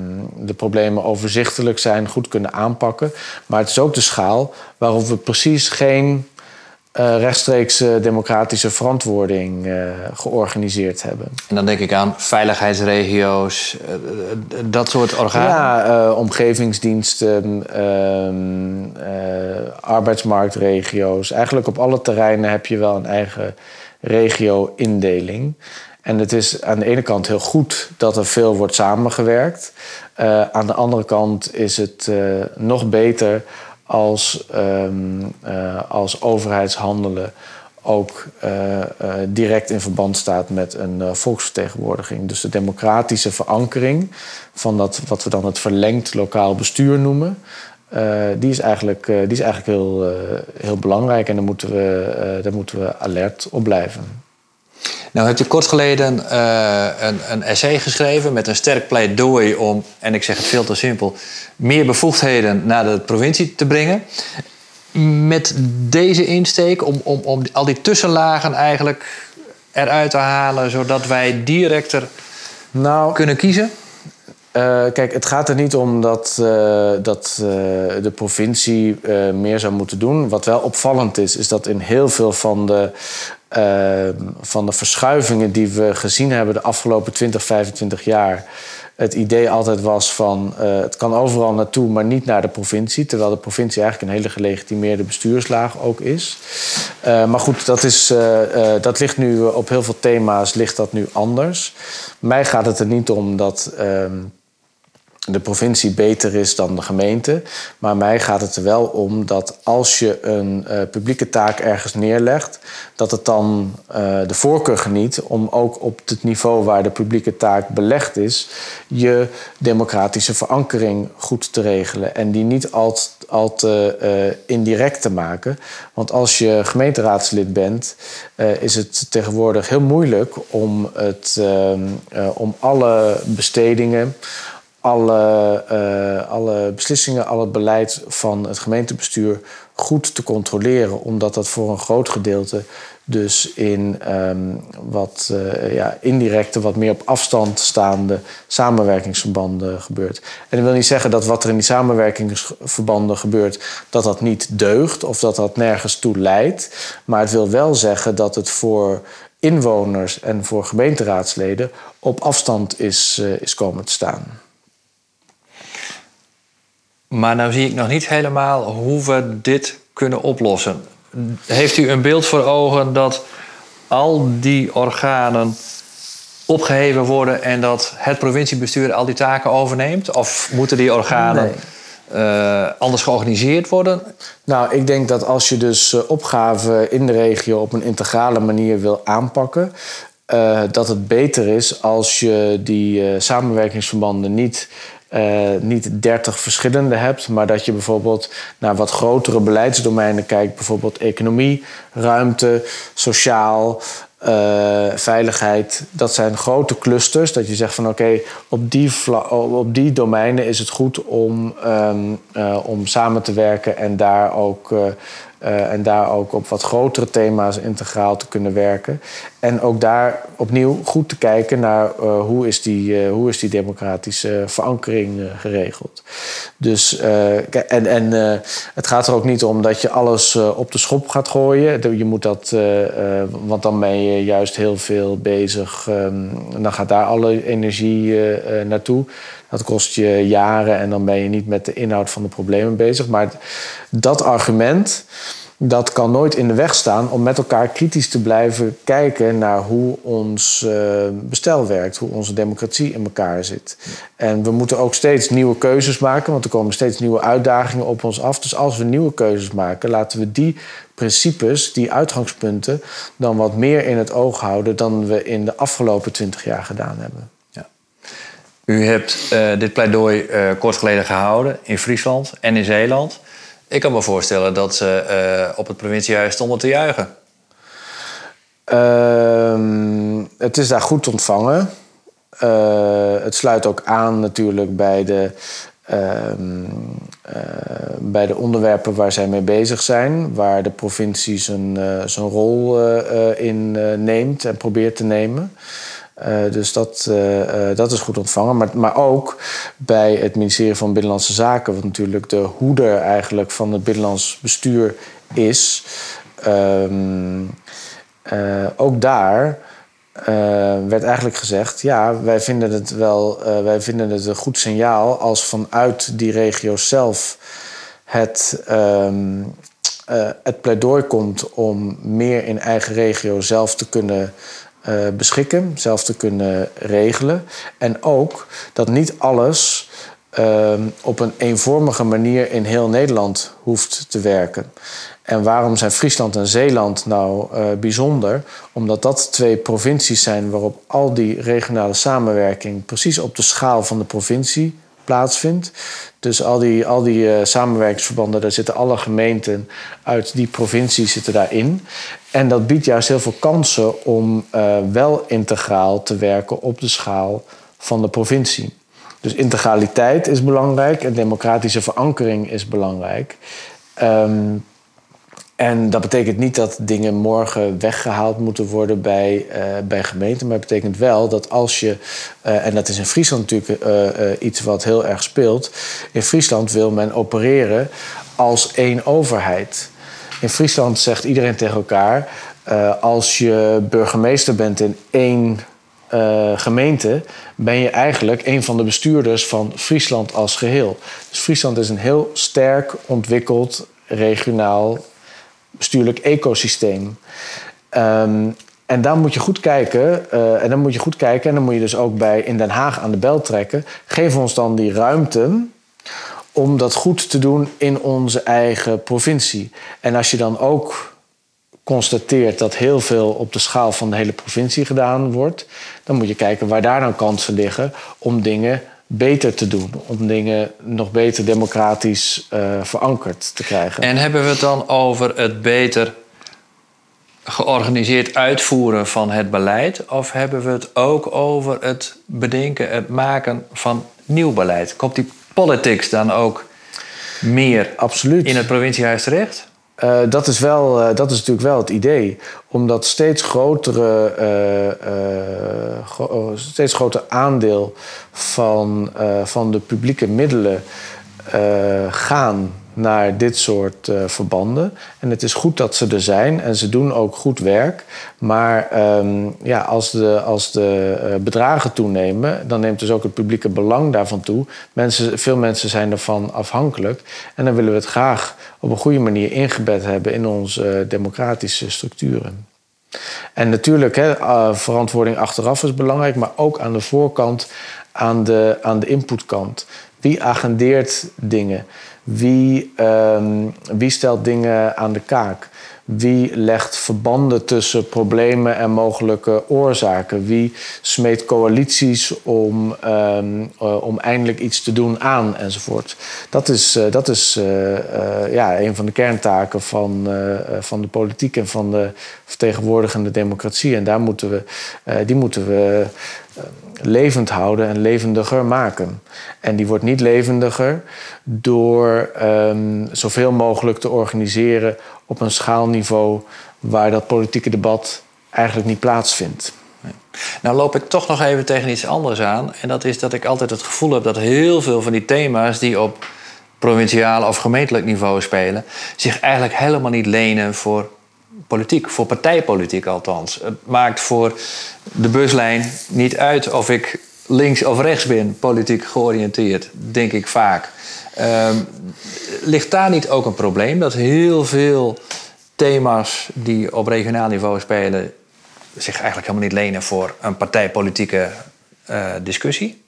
de problemen overzichtelijk zijn, goed kunnen aanpakken. Maar het is ook de schaal waarop we precies geen uh, rechtstreeks democratische verantwoording uh, georganiseerd hebben. En dan denk ik aan veiligheidsregio's, uh, dat soort organen? Ja, omgevingsdiensten, ehm, arbeidsmarktregio's. Eigenlijk op alle terreinen heb je wel een eigen regio-indeling. En het is aan de ene kant heel goed dat er veel wordt samengewerkt. aan de andere kant is het nog beter als, um, uh, als overheidshandelen ook uh, uh, direct in verband staat met een volksvertegenwoordiging. Dus de democratische verankering van dat wat we dan het verlengd lokaal bestuur noemen, die is eigenlijk, die is eigenlijk heel, heel belangrijk en daar moeten, we, daar moeten we alert op blijven. Nou, hebt u kort geleden uh, een, een essay geschreven met een sterk pleidooi om, en ik zeg het veel te simpel, meer bevoegdheden naar de provincie te brengen. Met deze insteek om, om, om al die tussenlagen eigenlijk eruit te halen, zodat wij directer nou, kunnen kiezen? Uh, kijk, het gaat er niet om dat, uh, dat uh, de provincie meer zou moeten doen. Wat wel opvallend is, is dat in heel veel van de Ehm, van de verschuivingen die we gezien hebben de afgelopen 20, 25 jaar. Het idee altijd was van uh, het kan overal naartoe, maar niet naar de provincie. Terwijl de provincie eigenlijk een hele gelegitimeerde bestuurslaag ook is. Uh, maar goed, dat, is, uh, dat ligt nu op heel veel thema's ligt dat nu anders. Mij gaat het er niet om dat ehm, de provincie beter is dan de gemeente. Maar mij gaat het er wel om dat als je een uh, publieke taak ergens neerlegt, dat het dan uh, de voorkeur geniet om ook op het niveau waar de publieke taak belegd is, je democratische verankering goed te regelen. En die niet al, te uh, indirect te maken. Want als je gemeenteraadslid bent, is het tegenwoordig heel moeilijk om, het, om alle bestedingen alle, uh, alle beslissingen, al het beleid van het gemeentebestuur goed te controleren, omdat dat voor een groot gedeelte dus in um, wat uh, ja, indirecte, wat meer op afstand staande samenwerkingsverbanden gebeurt. En dat wil niet zeggen dat wat er in die samenwerkingsverbanden gebeurt, dat dat niet deugt of dat dat nergens toe leidt. Maar het wil wel zeggen dat het voor inwoners en voor gemeenteraadsleden op afstand is, uh, is komen te staan. Maar nou zie ik nog niet helemaal hoe we dit kunnen oplossen. Heeft u een beeld voor ogen dat al die organen opgeheven worden en dat het provinciebestuur al die taken overneemt? Of moeten die organen uh, anders georganiseerd worden? Nou, ik denk dat als je dus uh, opgaven in de regio op een integrale manier wil aanpakken, uh, dat het beter is als je die samenwerkingsverbanden niet uh, niet 30 verschillende hebt, maar dat je bijvoorbeeld naar wat grotere beleidsdomeinen kijkt, bijvoorbeeld economie, ruimte, sociaal, uh, veiligheid. Dat zijn grote clusters. Dat je zegt van oké, op, die op die domeinen is het goed om, um, uh, om samen te werken en daar ook en daar ook op wat grotere thema's integraal te kunnen werken. En ook daar opnieuw goed te kijken naar uh, hoe, is die, uh, hoe is die democratische verankering geregeld. Dus, en en het gaat er ook niet om dat je alles op de schop gaat gooien. Je moet dat, want dan ben je juist heel veel bezig. Um, dan gaat daar alle energie naartoe. Dat kost je jaren en dan ben je niet met de inhoud van de problemen bezig. Maar dat argument dat kan nooit in de weg staan om met elkaar kritisch te blijven kijken naar hoe ons uh, bestel werkt, hoe onze democratie in elkaar zit. En we moeten ook steeds nieuwe keuzes maken, want er komen steeds nieuwe uitdagingen op ons af. Dus als we nieuwe keuzes maken, laten we die principes, die uitgangspunten, dan wat meer in het oog houden dan we in de afgelopen twintig jaar gedaan hebben. Ja. U hebt uh, dit pleidooi uh, kort geleden gehouden in Friesland en in Zeeland. Ik kan me voorstellen dat ze uh, op het provinciehuis stonden te juichen. Ehm, het is daar goed ontvangen. het sluit ook aan natuurlijk bij de Ehm, eh, bij de onderwerpen waar zij mee bezig zijn, waar de provincie zijn, zijn rol in neemt en probeert te nemen. Dus dat, dat is goed ontvangen. Maar, maar ook bij het ministerie van Binnenlandse Zaken, wat natuurlijk de hoeder eigenlijk van het binnenlands bestuur is. Ehm, ook daar werd eigenlijk gezegd: ja, wij vinden het wel, wij vinden het een goed signaal als vanuit die regio zelf het, uh, het pleidooi komt om meer in eigen regio zelf te kunnen beschikken, zelf te kunnen regelen. En ook dat niet alles ehm, op een eenvormige manier in heel Nederland hoeft te werken. En waarom zijn Friesland en Zeeland nou uh, bijzonder? Omdat dat twee provincies zijn waarop al die regionale samenwerking precies op de schaal van de provincie plaatsvindt. Dus al die, al die uh, samenwerkingsverbanden, daar zitten alle gemeenten uit die provincie zitten daarin. En dat biedt juist heel veel kansen om uh, wel integraal te werken op de schaal van de provincie. Dus integraliteit is belangrijk en democratische verankering is belangrijk. Um, en dat betekent niet dat dingen morgen weggehaald moeten worden bij, uh, bij gemeenten. Maar het betekent wel dat als je, uh, en dat is in Friesland natuurlijk uh, iets wat heel erg speelt. In Friesland wil men opereren als één overheid. In Friesland zegt iedereen tegen elkaar: als je burgemeester bent in één gemeente, ben je eigenlijk een van de bestuurders van Friesland als geheel. Dus Friesland is een heel sterk ontwikkeld regionaal bestuurlijk ecosysteem. Ehm, en dan moet je goed kijken. Uh, en dan moet je goed kijken. En dan moet je dus ook bij in Den Haag aan de bel trekken. Geef ons dan die ruimte om dat goed te doen in onze eigen provincie. En als je dan ook constateert dat heel veel op de schaal van de hele provincie gedaan wordt, dan moet je kijken waar daar dan kansen liggen om dingen beter te doen. Om dingen nog beter democratisch uh, verankerd te krijgen. En hebben we het dan over het beter georganiseerd uitvoeren van het beleid? Of hebben we het ook over het bedenken, het maken van nieuw beleid? Komt die politics dan ook meer Absoluut. in het provinciehuis terecht? Uh, dat, is wel, uh, dat is natuurlijk wel het idee. Omdat steeds grotere, uh, gro steeds groter aandeel van, van de publieke middelen gaan naar dit soort uh, verbanden. En het is goed dat ze er zijn en ze doen ook goed werk. Maar um, ja, als de, als de uh, bedragen toenemen, dan neemt dus ook het publieke belang daarvan toe. Mensen, veel mensen zijn ervan afhankelijk. En dan willen we het graag op een goede manier ingebed hebben in onze uh, democratische structuren. En natuurlijk, hè, verantwoording achteraf is belangrijk, maar ook aan de voorkant, aan de, aan de inputkant. Wie agendeert dingen? Wie, um, wie stelt dingen aan de kaak? Wie legt verbanden tussen problemen en mogelijke oorzaken? Wie smeet coalities om, um, uh, om eindelijk iets te doen aan enzovoort? Dat is, uh, dat is uh, ja, een van de kerntaken van, van de politiek en van de vertegenwoordigende democratie. En daar moeten we, die moeten we levend houden en levendiger maken. En die wordt niet levendiger door um, zoveel mogelijk te organiseren op een schaalniveau waar dat politieke debat eigenlijk niet plaatsvindt. Nou loop ik toch nog even tegen iets anders aan. En dat is dat ik altijd het gevoel heb dat heel veel van die thema's die op provinciaal of gemeentelijk niveau spelen, zich eigenlijk helemaal niet lenen voor politiek, voor partijpolitiek althans. Het maakt voor de buslijn niet uit of ik links of rechts ben, politiek georiënteerd, denk ik vaak. Um, ligt daar niet ook een probleem dat heel veel thema's die op regionaal niveau spelen zich eigenlijk helemaal niet lenen voor een partijpolitieke uh, discussie?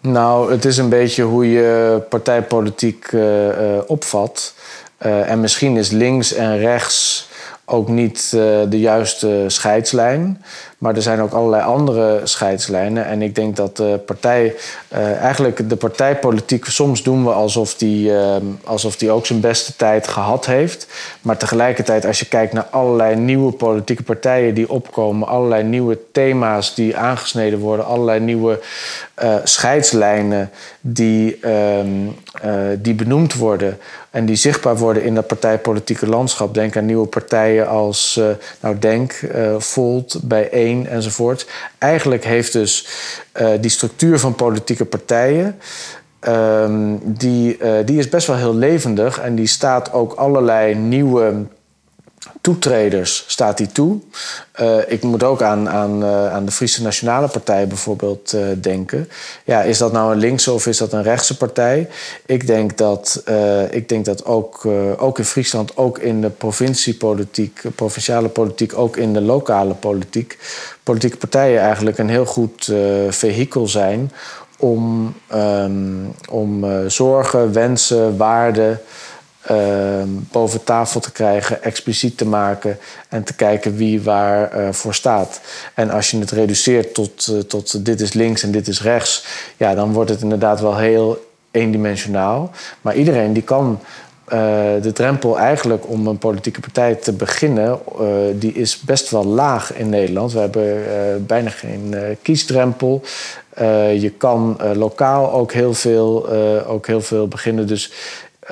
Nou, het is een beetje hoe je partijpolitiek uh, uh, opvat. en misschien is links en rechts ook niet de juiste scheidslijn. Maar er zijn ook allerlei andere scheidslijnen. En ik denk dat de partij, uh, eigenlijk de partijpolitiek, soms doen we alsof die, uh, alsof die ook zijn beste tijd gehad heeft. Maar tegelijkertijd, als je kijkt naar allerlei nieuwe politieke partijen die opkomen, allerlei nieuwe thema's die aangesneden worden, allerlei nieuwe uh, scheidslijnen die, ehm, die benoemd worden en die zichtbaar worden in dat partijpolitieke landschap. Denk aan nieuwe partijen als, nou Denk, Volt, Bijeen enzovoort. Eigenlijk heeft dus uh, die structuur van politieke partijen. Um, die, uh, die is best wel heel levendig en die staat ook allerlei nieuwe toetreders staat hij toe. Uh, ik moet ook aan, aan, uh, aan de Friese Nationale Partij bijvoorbeeld uh, denken. Ja, is dat nou een linkse of is dat een rechtse partij? Ik denk dat, ik denk dat ook, ook in Friesland, ook in de provinciepolitiek, provinciale politiek, ook in de lokale politiek, politieke partijen eigenlijk een heel goed vehikel zijn om, um, om zorgen, wensen, waarden. Ehm, boven tafel te krijgen, expliciet te maken en te kijken wie waar uh, voor staat. En als je het reduceert tot, uh, tot dit is links en dit is rechts, ja, dan wordt het inderdaad wel heel eendimensionaal. Maar iedereen die kan uh, de drempel eigenlijk om een politieke partij te beginnen, die is best wel laag in Nederland. We hebben bijna geen kiesdrempel. je kan lokaal ook heel, veel, ook heel veel beginnen. Dus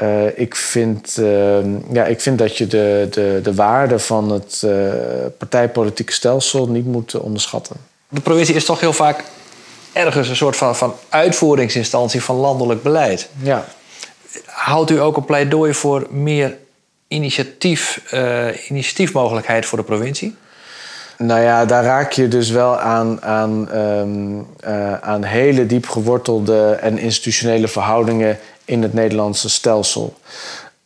uh, ik, vind, uh, ja, ik vind dat je de, de, de waarde van het uh, partijpolitieke stelsel niet moet onderschatten. De provincie is toch heel vaak ergens een soort van, van uitvoeringsinstantie van landelijk beleid. Ja. Houdt u ook een pleidooi voor meer initiatief, initiatiefmogelijkheid voor de provincie? Nou ja, daar raak je dus wel aan, aan, um, aan hele diep gewortelde en institutionele verhoudingen in het Nederlandse stelsel.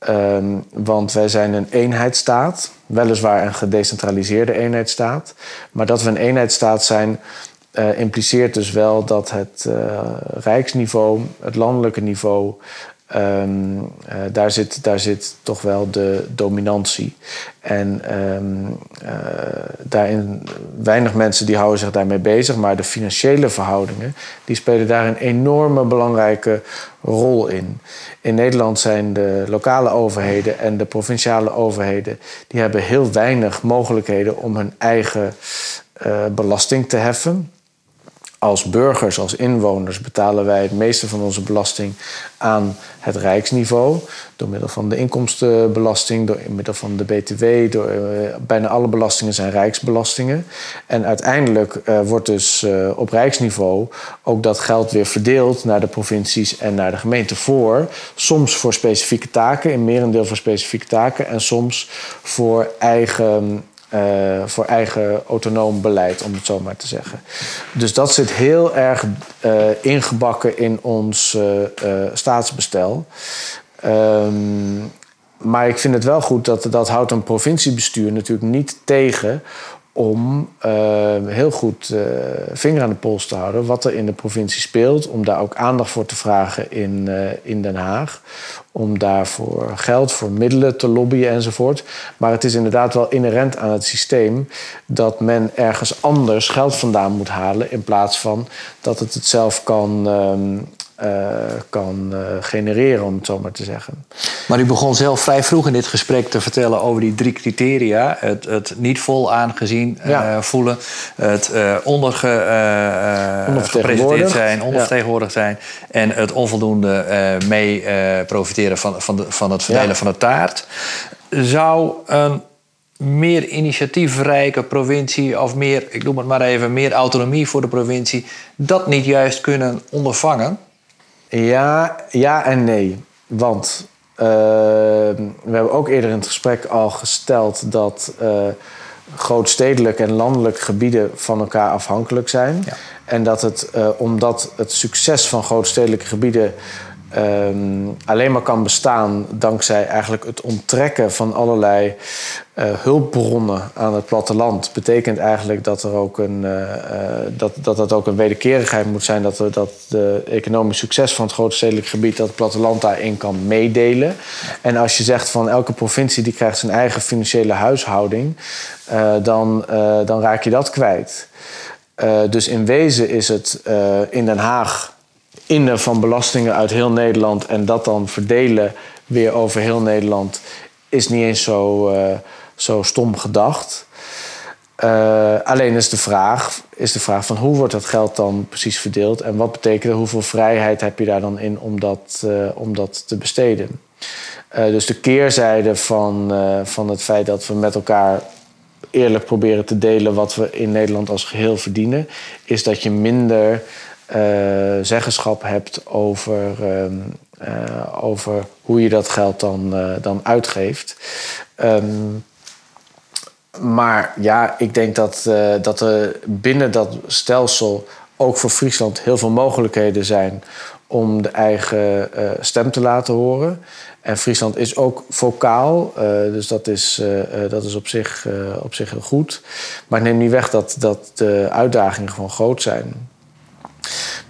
Um, want wij zijn een eenheidsstaat, weliswaar een gedecentraliseerde eenheidsstaat. Maar dat we een eenheidsstaat zijn, uh, impliceert dus wel dat het uh, rijksniveau, het landelijke niveau, Um, uh, daar, zit, daar zit toch wel de dominantie. En um, uh, daarin, weinig mensen die houden zich daarmee bezig, maar de financiële verhoudingen die spelen daar een enorme belangrijke rol in. In Nederland zijn de lokale overheden en de provinciale overheden die hebben heel weinig mogelijkheden om hun eigen uh, belasting te heffen als burgers, als inwoners, betalen wij het meeste van onze belasting aan het rijksniveau. Door middel van de inkomstenbelasting, door middel van de BTW. Door, uh, bijna alle belastingen zijn rijksbelastingen. En uiteindelijk uh, wordt dus uh, op rijksniveau ook dat geld weer verdeeld naar de provincies en naar de gemeenten voor. Soms voor specifieke taken, in merendeel voor specifieke taken. En soms voor eigen uh, voor eigen autonoom beleid, om het zo maar te zeggen. Dus dat zit heel erg uh, ingebakken in ons uh, staatsbestel. Um, maar ik vind het wel goed dat dat houdt een provinciebestuur natuurlijk niet tegen om uh, heel goed uh, vinger aan de pols te houden wat er in de provincie speelt. Om daar ook aandacht voor te vragen in, uh, in Den Haag. Om daarvoor geld, voor middelen te lobbyen enzovoort. Maar het is inderdaad wel inherent aan het systeem dat men ergens anders geld vandaan moet halen. In plaats van dat het het zelf kan, uh, kan uh, genereren, om het zo maar te zeggen. Maar u begon zelf vrij vroeg in dit gesprek te vertellen over die drie criteria: het, het niet vol aangezien ja. uh, voelen, het ondergepresenteerd zijn, ondervertegenwoordigd zijn en het onvoldoende mee profiteren van, van, de, van het verdelen ja. van de taart. Zou een meer initiatiefrijke provincie of meer, ik noem het maar even, meer autonomie voor de provincie, dat niet juist kunnen ondervangen? Ja, ja en nee. Want uh, we hebben ook eerder in het gesprek al gesteld dat uh, grootstedelijk en landelijk gebieden van elkaar afhankelijk zijn. Ja. En dat het, uh, omdat het succes van grootstedelijke gebieden ehm, alleen maar kan bestaan dankzij eigenlijk het onttrekken van allerlei uh, hulpbronnen aan het platteland. Betekent eigenlijk dat er ook een, uh, dat, dat het ook een wederkerigheid moet zijn, dat, dat de economisch succes van het grote stedelijk gebied, dat het platteland daarin kan meedelen. En als je zegt van elke provincie die krijgt zijn eigen financiële huishouding, dan, dan raak je dat kwijt. dus in wezen is het in Den Haag innen van belastingen uit heel Nederland en dat dan verdelen weer over heel Nederland, is niet eens zo, uh, zo stom gedacht. Uh, alleen is de, vraag, is de vraag van hoe wordt dat geld dan precies verdeeld en wat betekent hoeveel vrijheid heb je daar dan in om dat, uh, om dat te besteden. dus de keerzijde van, van het feit dat we met elkaar eerlijk proberen te delen wat we in Nederland als geheel verdienen, is dat je minder zeggenschap hebt over, uh, uh, over hoe je dat geld dan, dan uitgeeft. Um, maar ja, ik denk dat, dat er binnen dat stelsel ook voor Friesland heel veel mogelijkheden zijn om de eigen stem te laten horen. En Friesland is ook vocaal, dus dat is, dat is op, zich, op zich heel goed. Maar neem niet weg dat, dat de uitdagingen gewoon groot zijn.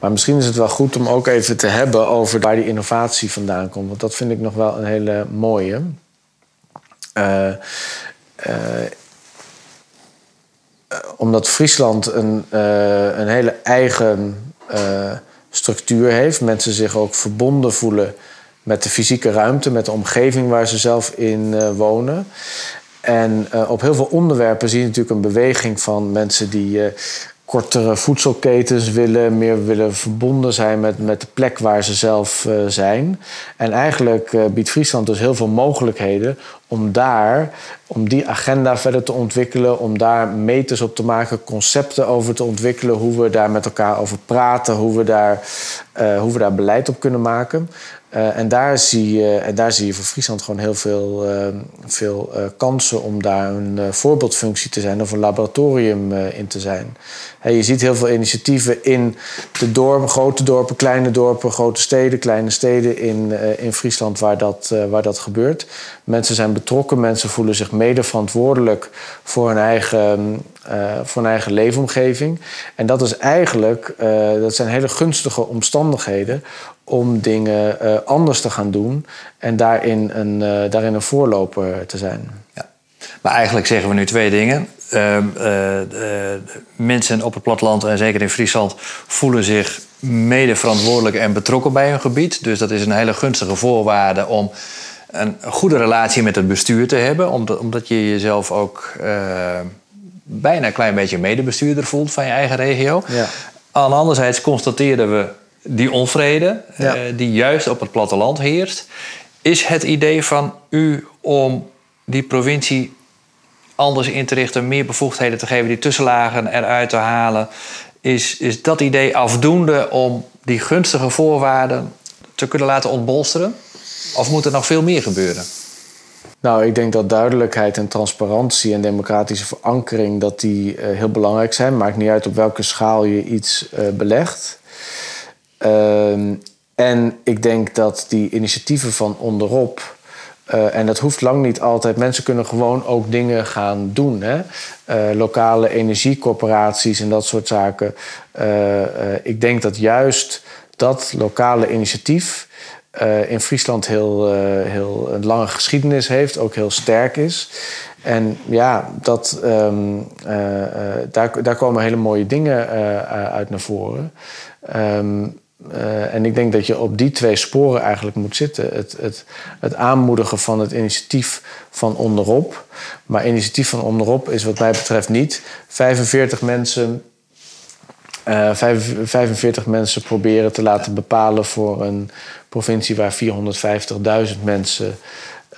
Maar misschien is het wel goed om ook even te hebben over waar die innovatie vandaan komt. Want dat vind ik nog wel een hele mooie. Uh, uh, omdat Friesland een, uh, een hele eigen structuur heeft. Mensen zich ook verbonden voelen met de fysieke ruimte, met de omgeving waar ze zelf in wonen. En op heel veel onderwerpen zie je natuurlijk een beweging van mensen die kortere voedselketens willen, meer willen verbonden zijn met, met de plek waar ze zelf uh, zijn. En eigenlijk uh, biedt Friesland dus heel veel mogelijkheden om daar, om die agenda verder te ontwikkelen, om daar meters op te maken, concepten over te ontwikkelen, hoe we daar met elkaar over praten, hoe we daar, uh, hoe we daar beleid op kunnen maken. Uh, en, daar zie je, en daar zie je voor Friesland gewoon heel veel, uh, veel uh, kansen om daar een voorbeeldfunctie te zijn of een laboratorium in te zijn. Je ziet heel veel initiatieven in de dorpen, grote dorpen, kleine dorpen, grote steden, kleine steden in, in Friesland waar dat, waar dat gebeurt. Mensen zijn betrokken, mensen voelen zich mede verantwoordelijk voor hun eigen, voor hun eigen leefomgeving. En dat is eigenlijk, dat zijn hele gunstige omstandigheden om dingen uh, anders te gaan doen en daarin een, uh, daarin een voorloper te zijn. Ja. Maar eigenlijk zeggen we nu twee dingen. Uh, mensen op het platteland en zeker in Friesland voelen zich mede verantwoordelijk en betrokken bij hun gebied. Dus dat is een hele gunstige voorwaarde om een goede relatie met het bestuur te hebben, omdat, omdat je jezelf ook bijna een klein beetje medebestuurder voelt van je eigen regio. Ja. Aan anderzijds constateerden we die onvrede eh, die juist op het platteland heerst. Is het idee van u om die provincie anders in te richten, meer bevoegdheden te geven, die tussenlagen eruit te halen, is, is dat idee afdoende om die gunstige voorwaarden te kunnen laten ontbolsteren? Of moet er nog veel meer gebeuren? Nou, ik denk dat duidelijkheid en transparantie en democratische verankering dat die, uh, heel belangrijk zijn. Maakt niet uit op welke schaal je iets uh, belegt. Ehm, en ik denk dat die initiatieven van onderop. Uh, en dat hoeft lang niet altijd. Mensen kunnen gewoon ook dingen gaan doen. Hè? Uh, lokale energiecorporaties en dat soort zaken. Uh, ik denk dat juist dat lokale initiatief in Friesland heel, heel een lange geschiedenis heeft, ook heel sterk is. En ja, dat, um, daar, daar komen hele mooie dingen uit naar voren. Um, uh, en ik denk dat je op die twee sporen eigenlijk moet zitten. Het, het, het, aanmoedigen van het initiatief van onderop. Maar initiatief van onderop is wat mij betreft niet 45 mensen, uh, 45 mensen proberen te laten bepalen voor een provincie waar 450.000 mensen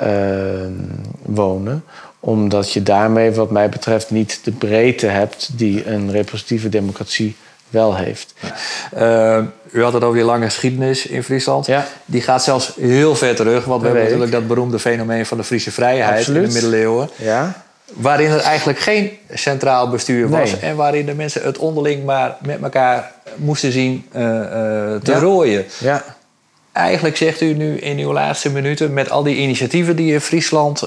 uh, wonen omdat je daarmee, wat mij betreft, niet de breedte hebt die een representatieve democratie wel heeft. Uh, u had het over die lange geschiedenis in Friesland. Ja. Die gaat zelfs heel ver terug. Want we hebben natuurlijk dat beroemde fenomeen van de Friese vrijheid Absoluut. in de middeleeuwen. Ja. Waarin er eigenlijk geen centraal bestuur was. Nee. En waarin de mensen het onderling maar met elkaar moesten zien uh, uh, te rooien. Ja. eigenlijk zegt u nu in uw laatste minuten, met al die initiatieven die in Friesland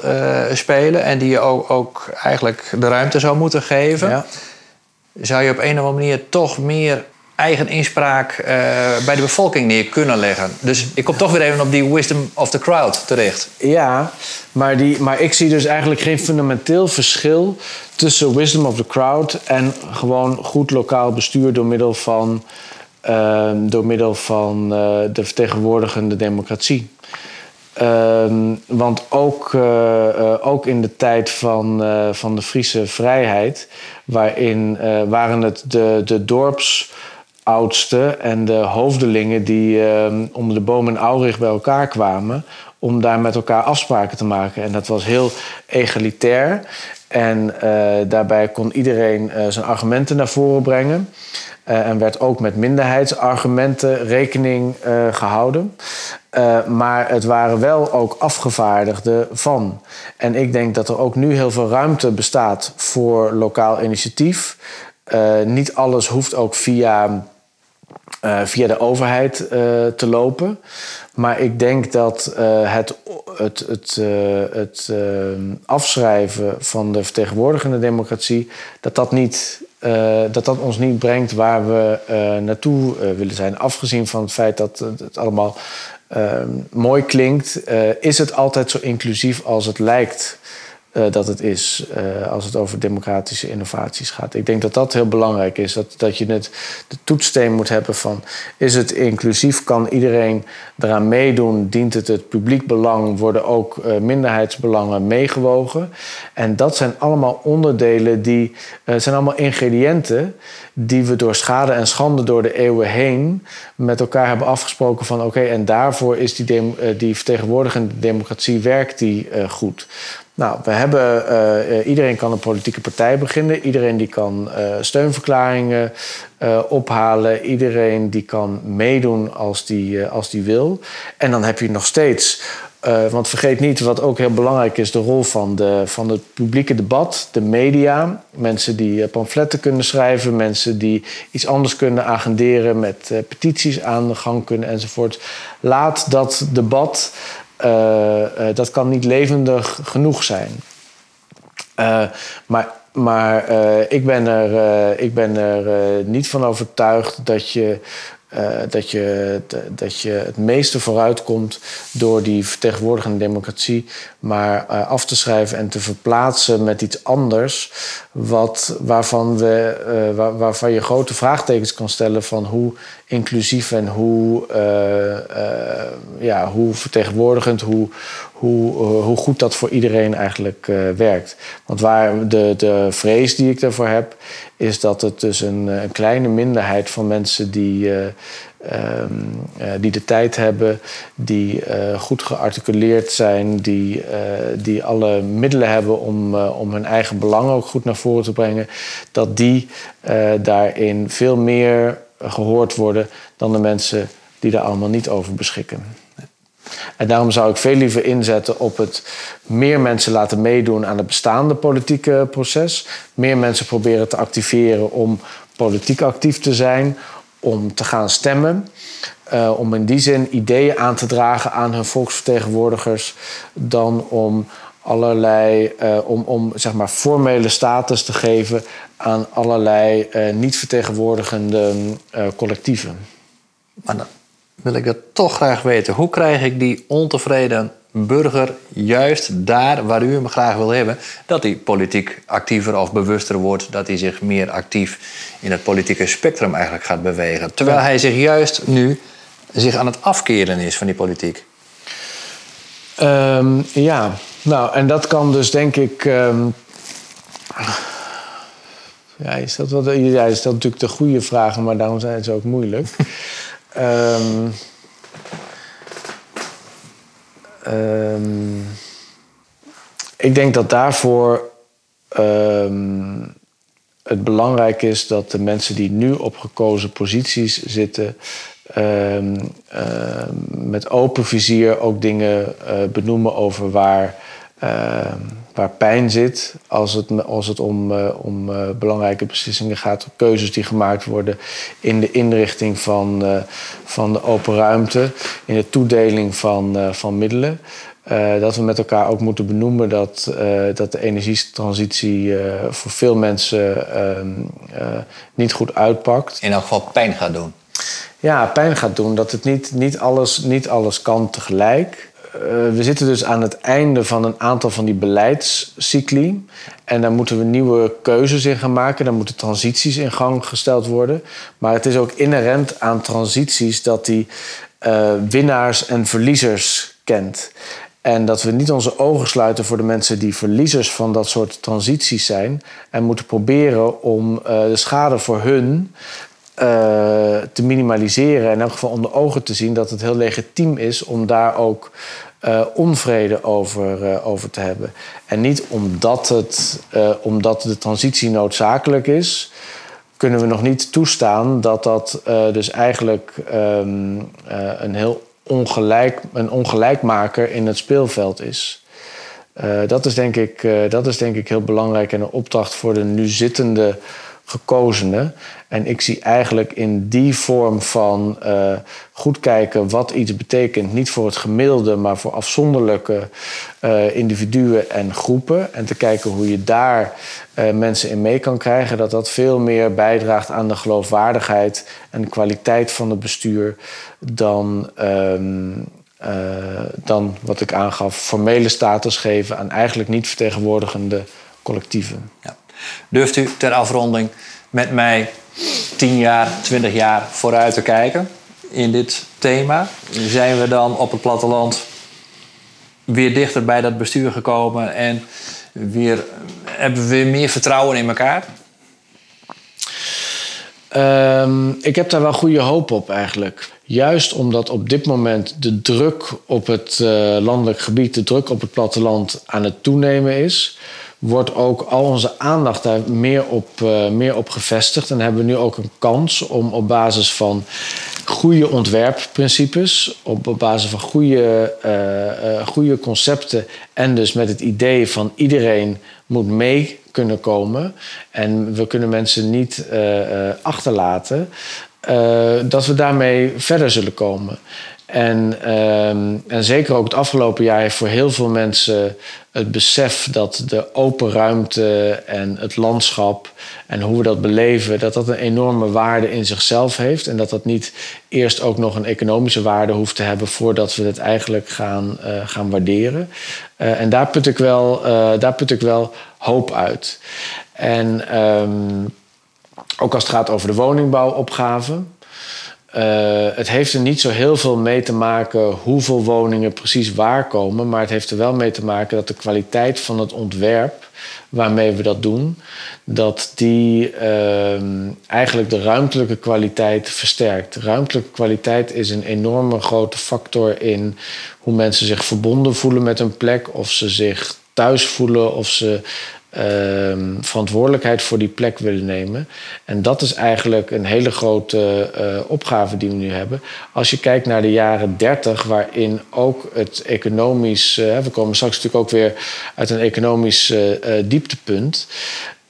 spelen en die je ook, ook, eigenlijk de ruimte zou moeten geven, ja. Zou je op een of andere manier toch meer eigen inspraak uh, bij de bevolking neer kunnen leggen. Dus ik kom toch weer even op die wisdom of the crowd terecht. Ja, maar, die, maar ik zie dus eigenlijk geen fundamenteel verschil tussen wisdom of the crowd en gewoon goed lokaal bestuur door middel van Ehm, door middel van uh, de vertegenwoordigende democratie. Ehm, want ook, uh, uh, ook in de tijd van, van de Friese vrijheid, waarin waren het de, de dorpsoudsten en de hoofdelingen die ehm, onder de boom in Aurich bij elkaar kwamen om daar met elkaar afspraken te maken. En dat was heel egalitair. En daarbij kon iedereen zijn argumenten naar voren brengen. Uh, en werd ook met minderheidsargumenten rekening uh, gehouden. Uh, maar het waren wel ook afgevaardigden van. En ik denk dat er ook nu heel veel ruimte bestaat voor lokaal initiatief. niet alles hoeft ook via, via de overheid te lopen. Maar ik denk dat het, het, het, het afschrijven van de vertegenwoordigende democratie... dat dat niet uh, dat dat ons niet brengt waar we uh, naartoe uh, willen zijn. Afgezien van het feit dat het allemaal mooi klinkt, is het altijd zo inclusief als het lijkt uh, dat het is uh, als het over democratische innovaties gaat. Ik denk dat dat heel belangrijk is. Dat, dat je net de toetssteen moet hebben van... is het inclusief, kan iedereen eraan meedoen... dient het het publiek belang, worden ook uh, minderheidsbelangen meegewogen. En dat zijn allemaal onderdelen, die zijn allemaal ingrediënten... die we door schade en schande door de eeuwen heen... met elkaar hebben afgesproken van... oké, en daarvoor is die, die vertegenwoordigende democratie werkt die goed... Nou, we hebben, uh, iedereen kan een politieke partij beginnen. Iedereen die kan uh, steunverklaringen ophalen. Iedereen die kan meedoen als die, als die wil. En dan heb je nog steeds... want vergeet niet, wat ook heel belangrijk is... de rol van, de, van het publieke debat, de media. Mensen die pamfletten kunnen schrijven. Mensen die iets anders kunnen agenderen... met petities aan de gang kunnen enzovoort. Laat dat debat dat kan niet levendig genoeg zijn. Uh, maar maar ik ben er, ik ben er niet van overtuigd dat je dat, je, dat je het meeste vooruitkomt door die vertegenwoordigende democratie maar uh, af te schrijven en te verplaatsen met iets anders, wat, waarvan, we, waar, waarvan je grote vraagtekens kan stellen van hoe inclusief en hoe, ja, hoe vertegenwoordigend, hoe, hoe, hoe goed dat voor iedereen eigenlijk werkt. Want waar de, de vrees die ik daarvoor heb, is dat het dus een, een kleine minderheid van mensen die, uh, uh, die de tijd hebben, die uh, goed gearticuleerd zijn, die, die alle middelen hebben om, om hun eigen belangen ook goed naar voren te brengen, dat die daarin veel meer gehoord worden dan de mensen die daar allemaal niet over beschikken. En daarom zou ik veel liever inzetten op het meer mensen laten meedoen aan het bestaande politieke proces. Meer mensen proberen te activeren om politiek actief te zijn, om te gaan stemmen. Uh, om in die zin ideeën aan te dragen aan hun volksvertegenwoordigers, dan om allerlei, uh, om, om zeg maar formele status te geven aan allerlei uh, niet vertegenwoordigende collectieven. Maar wil ik dat toch graag weten. Hoe krijg ik die ontevreden burger juist daar waar u hem graag wil hebben, dat hij politiek actiever of bewuster wordt, dat hij zich meer actief in het politieke spectrum eigenlijk gaat bewegen. Terwijl hij zich juist nu zich aan het afkeren is van die politiek. Um, ja, nou, en dat kan dus denk ik. Um, ja, is dat wat, ja, is dat natuurlijk de goede vragen, maar daarom zijn ze ook moeilijk. Um, um, ik denk dat daarvoor um, het belangrijk is dat de mensen die nu op gekozen posities zitten, met open vizier ook dingen uh, benoemen over waar, waar pijn zit als het, als het om, uh, om uh, belangrijke beslissingen gaat, keuzes die gemaakt worden in de inrichting van, uh, van de open ruimte, in de toedeling van, van middelen. dat we met elkaar ook moeten benoemen dat, dat de energietransitie voor veel mensen ehm, niet goed uitpakt. In elk geval pijn gaat doen. Ja, pijn gaat doen. Dat het niet, niet, alles, niet alles kan tegelijk. Eh, we zitten dus aan het einde van een aantal van die beleidscycli. En daar moeten we nieuwe keuzes in gaan maken. Daar moeten transities in gang gesteld worden. Maar het is ook inherent aan transities dat die uh, winnaars en verliezers kent. En dat we niet onze ogen sluiten voor de mensen die verliezers van dat soort transities zijn. En moeten proberen om uh, de schade voor hun te minimaliseren. En in elk geval onder ogen te zien dat het heel legitiem is om daar ook uh, onvrede over, uh, over te hebben. En niet omdat, het, omdat de transitie noodzakelijk is, kunnen we nog niet toestaan dat dat dus eigenlijk um, een heel ongelijk, een ongelijkmaker in het speelveld is. dat, is denk ik, dat is denk ik heel belangrijk en een opdracht voor de nu zittende gekozenen. En ik zie eigenlijk in die vorm van uh, goed kijken wat iets betekent, niet voor het gemiddelde, maar voor afzonderlijke uh, individuen en groepen. En te kijken hoe je daar uh, mensen in mee kan krijgen, dat dat veel meer bijdraagt aan de geloofwaardigheid en kwaliteit van het bestuur dan. Um, dan wat ik aangaf, formele status geven aan eigenlijk niet vertegenwoordigende collectieven. Ja. Durft u ter afronding met mij 10 jaar, 20 jaar vooruit te kijken in dit thema? Zijn we dan op het platteland weer dichter bij dat bestuur gekomen en weer, hebben we weer meer vertrouwen in elkaar? Um, ik heb daar wel goede hoop op eigenlijk. Juist omdat op dit moment de druk op het uh, landelijk gebied, de druk op het platteland aan het toenemen is wordt ook al onze aandacht daar meer op, uh, meer op gevestigd. En hebben we nu ook een kans om op basis van goede ontwerpprincipes, op basis van goede, uh, uh, goede concepten en dus met het idee van iedereen moet mee kunnen komen en we kunnen mensen niet achterlaten, dat we daarmee verder zullen komen. En, ehm, en zeker ook het afgelopen jaar heeft voor heel veel mensen het besef dat de open ruimte en het landschap en hoe we dat beleven, dat dat een enorme waarde in zichzelf heeft. En dat dat niet eerst ook nog een economische waarde hoeft te hebben voordat we het eigenlijk gaan, uh, gaan waarderen. Uh, en daar put, ik wel, uh, daar put ik wel hoop uit. En um, ook als het gaat over de woningbouwopgave. Uh, het heeft er niet zo heel veel mee te maken hoeveel woningen precies waar komen. Maar het heeft er wel mee te maken dat de kwaliteit van het ontwerp waarmee we dat doen, dat die uh, eigenlijk de ruimtelijke kwaliteit versterkt. Ruimtelijke kwaliteit is een enorme grote factor in hoe mensen zich verbonden voelen met een plek, of ze zich thuis voelen, of ze uh, verantwoordelijkheid voor die plek willen nemen. En dat is eigenlijk een hele grote uh, opgave die we nu hebben. Als je kijkt naar de jaren 30, waarin ook het economisch. Uh, we komen straks natuurlijk ook weer uit een economisch eh, dieptepunt.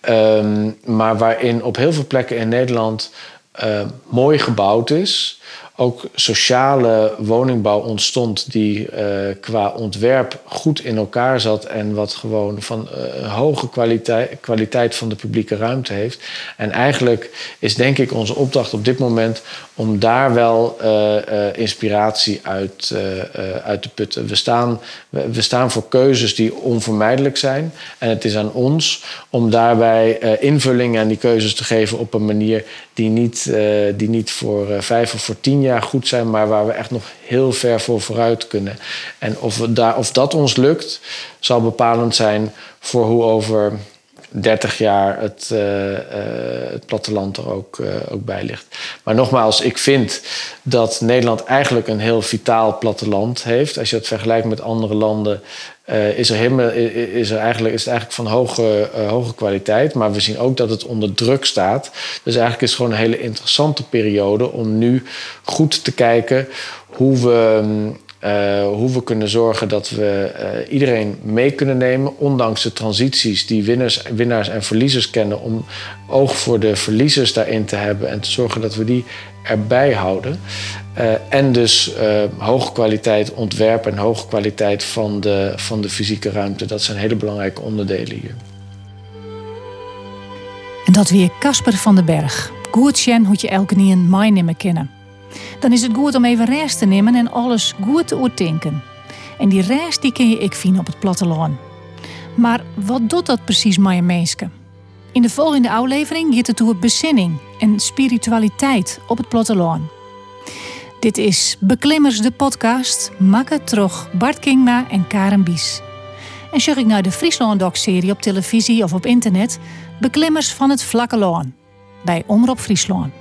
Um, maar waarin op heel veel plekken in Nederland mooi gebouwd is ook sociale woningbouw ontstond die uh, qua ontwerp goed in elkaar zat en wat gewoon van uh, hoge kwaliteit, kwaliteit van de publieke ruimte heeft. En eigenlijk is denk ik onze opdracht op dit moment om daar wel uh, inspiratie uit, uit te putten. We staan, we staan voor keuzes die onvermijdelijk zijn en het is aan ons om daarbij invulling aan die keuzes te geven op een manier die niet, die niet voor vijf of voor tien jaar goed zijn, maar waar we echt nog heel ver voor vooruit kunnen. En of, we daar, of dat ons lukt, zal bepalend zijn voor hoe over 30 jaar het, uh, het platteland er ook, uh, ook bij ligt. Maar nogmaals, ik vind dat Nederland eigenlijk een heel vitaal platteland heeft. Als je het vergelijkt met andere landen, is, er helemaal, is, er eigenlijk, is het eigenlijk van hoge, hoge kwaliteit. Maar we zien ook dat het onder druk staat. Dus eigenlijk is het gewoon een hele interessante periode om nu goed te kijken hoe we hoe we kunnen zorgen dat we iedereen mee kunnen nemen, ondanks de transities die winnaars, en verliezers kennen, om oog voor de verliezers daarin te hebben en te zorgen dat we die erbij houden. en dus hoge kwaliteit ontwerp en hoge kwaliteit van de, van de fysieke ruimte. Dat zijn hele belangrijke onderdelen hier. En dat weer Casper van den Berg. Goed hoe je elke niet een mij kennen. Dan is het goed om even rest te nemen en alles goed te denken. En die rest die kun je ik vinden op het platteland. Maar wat doet dat precies met je In de volgende aflevering gaat het over bezinning en spiritualiteit op het platteland. Dit is Beklimmers de podcast, Makke Trog, Bart Kingma en Karen Bies. En zeg ik naar de Friesland Doc-serie op televisie of op internet, Beklimmers van het Vlakke Loon bij Omroep Friesland.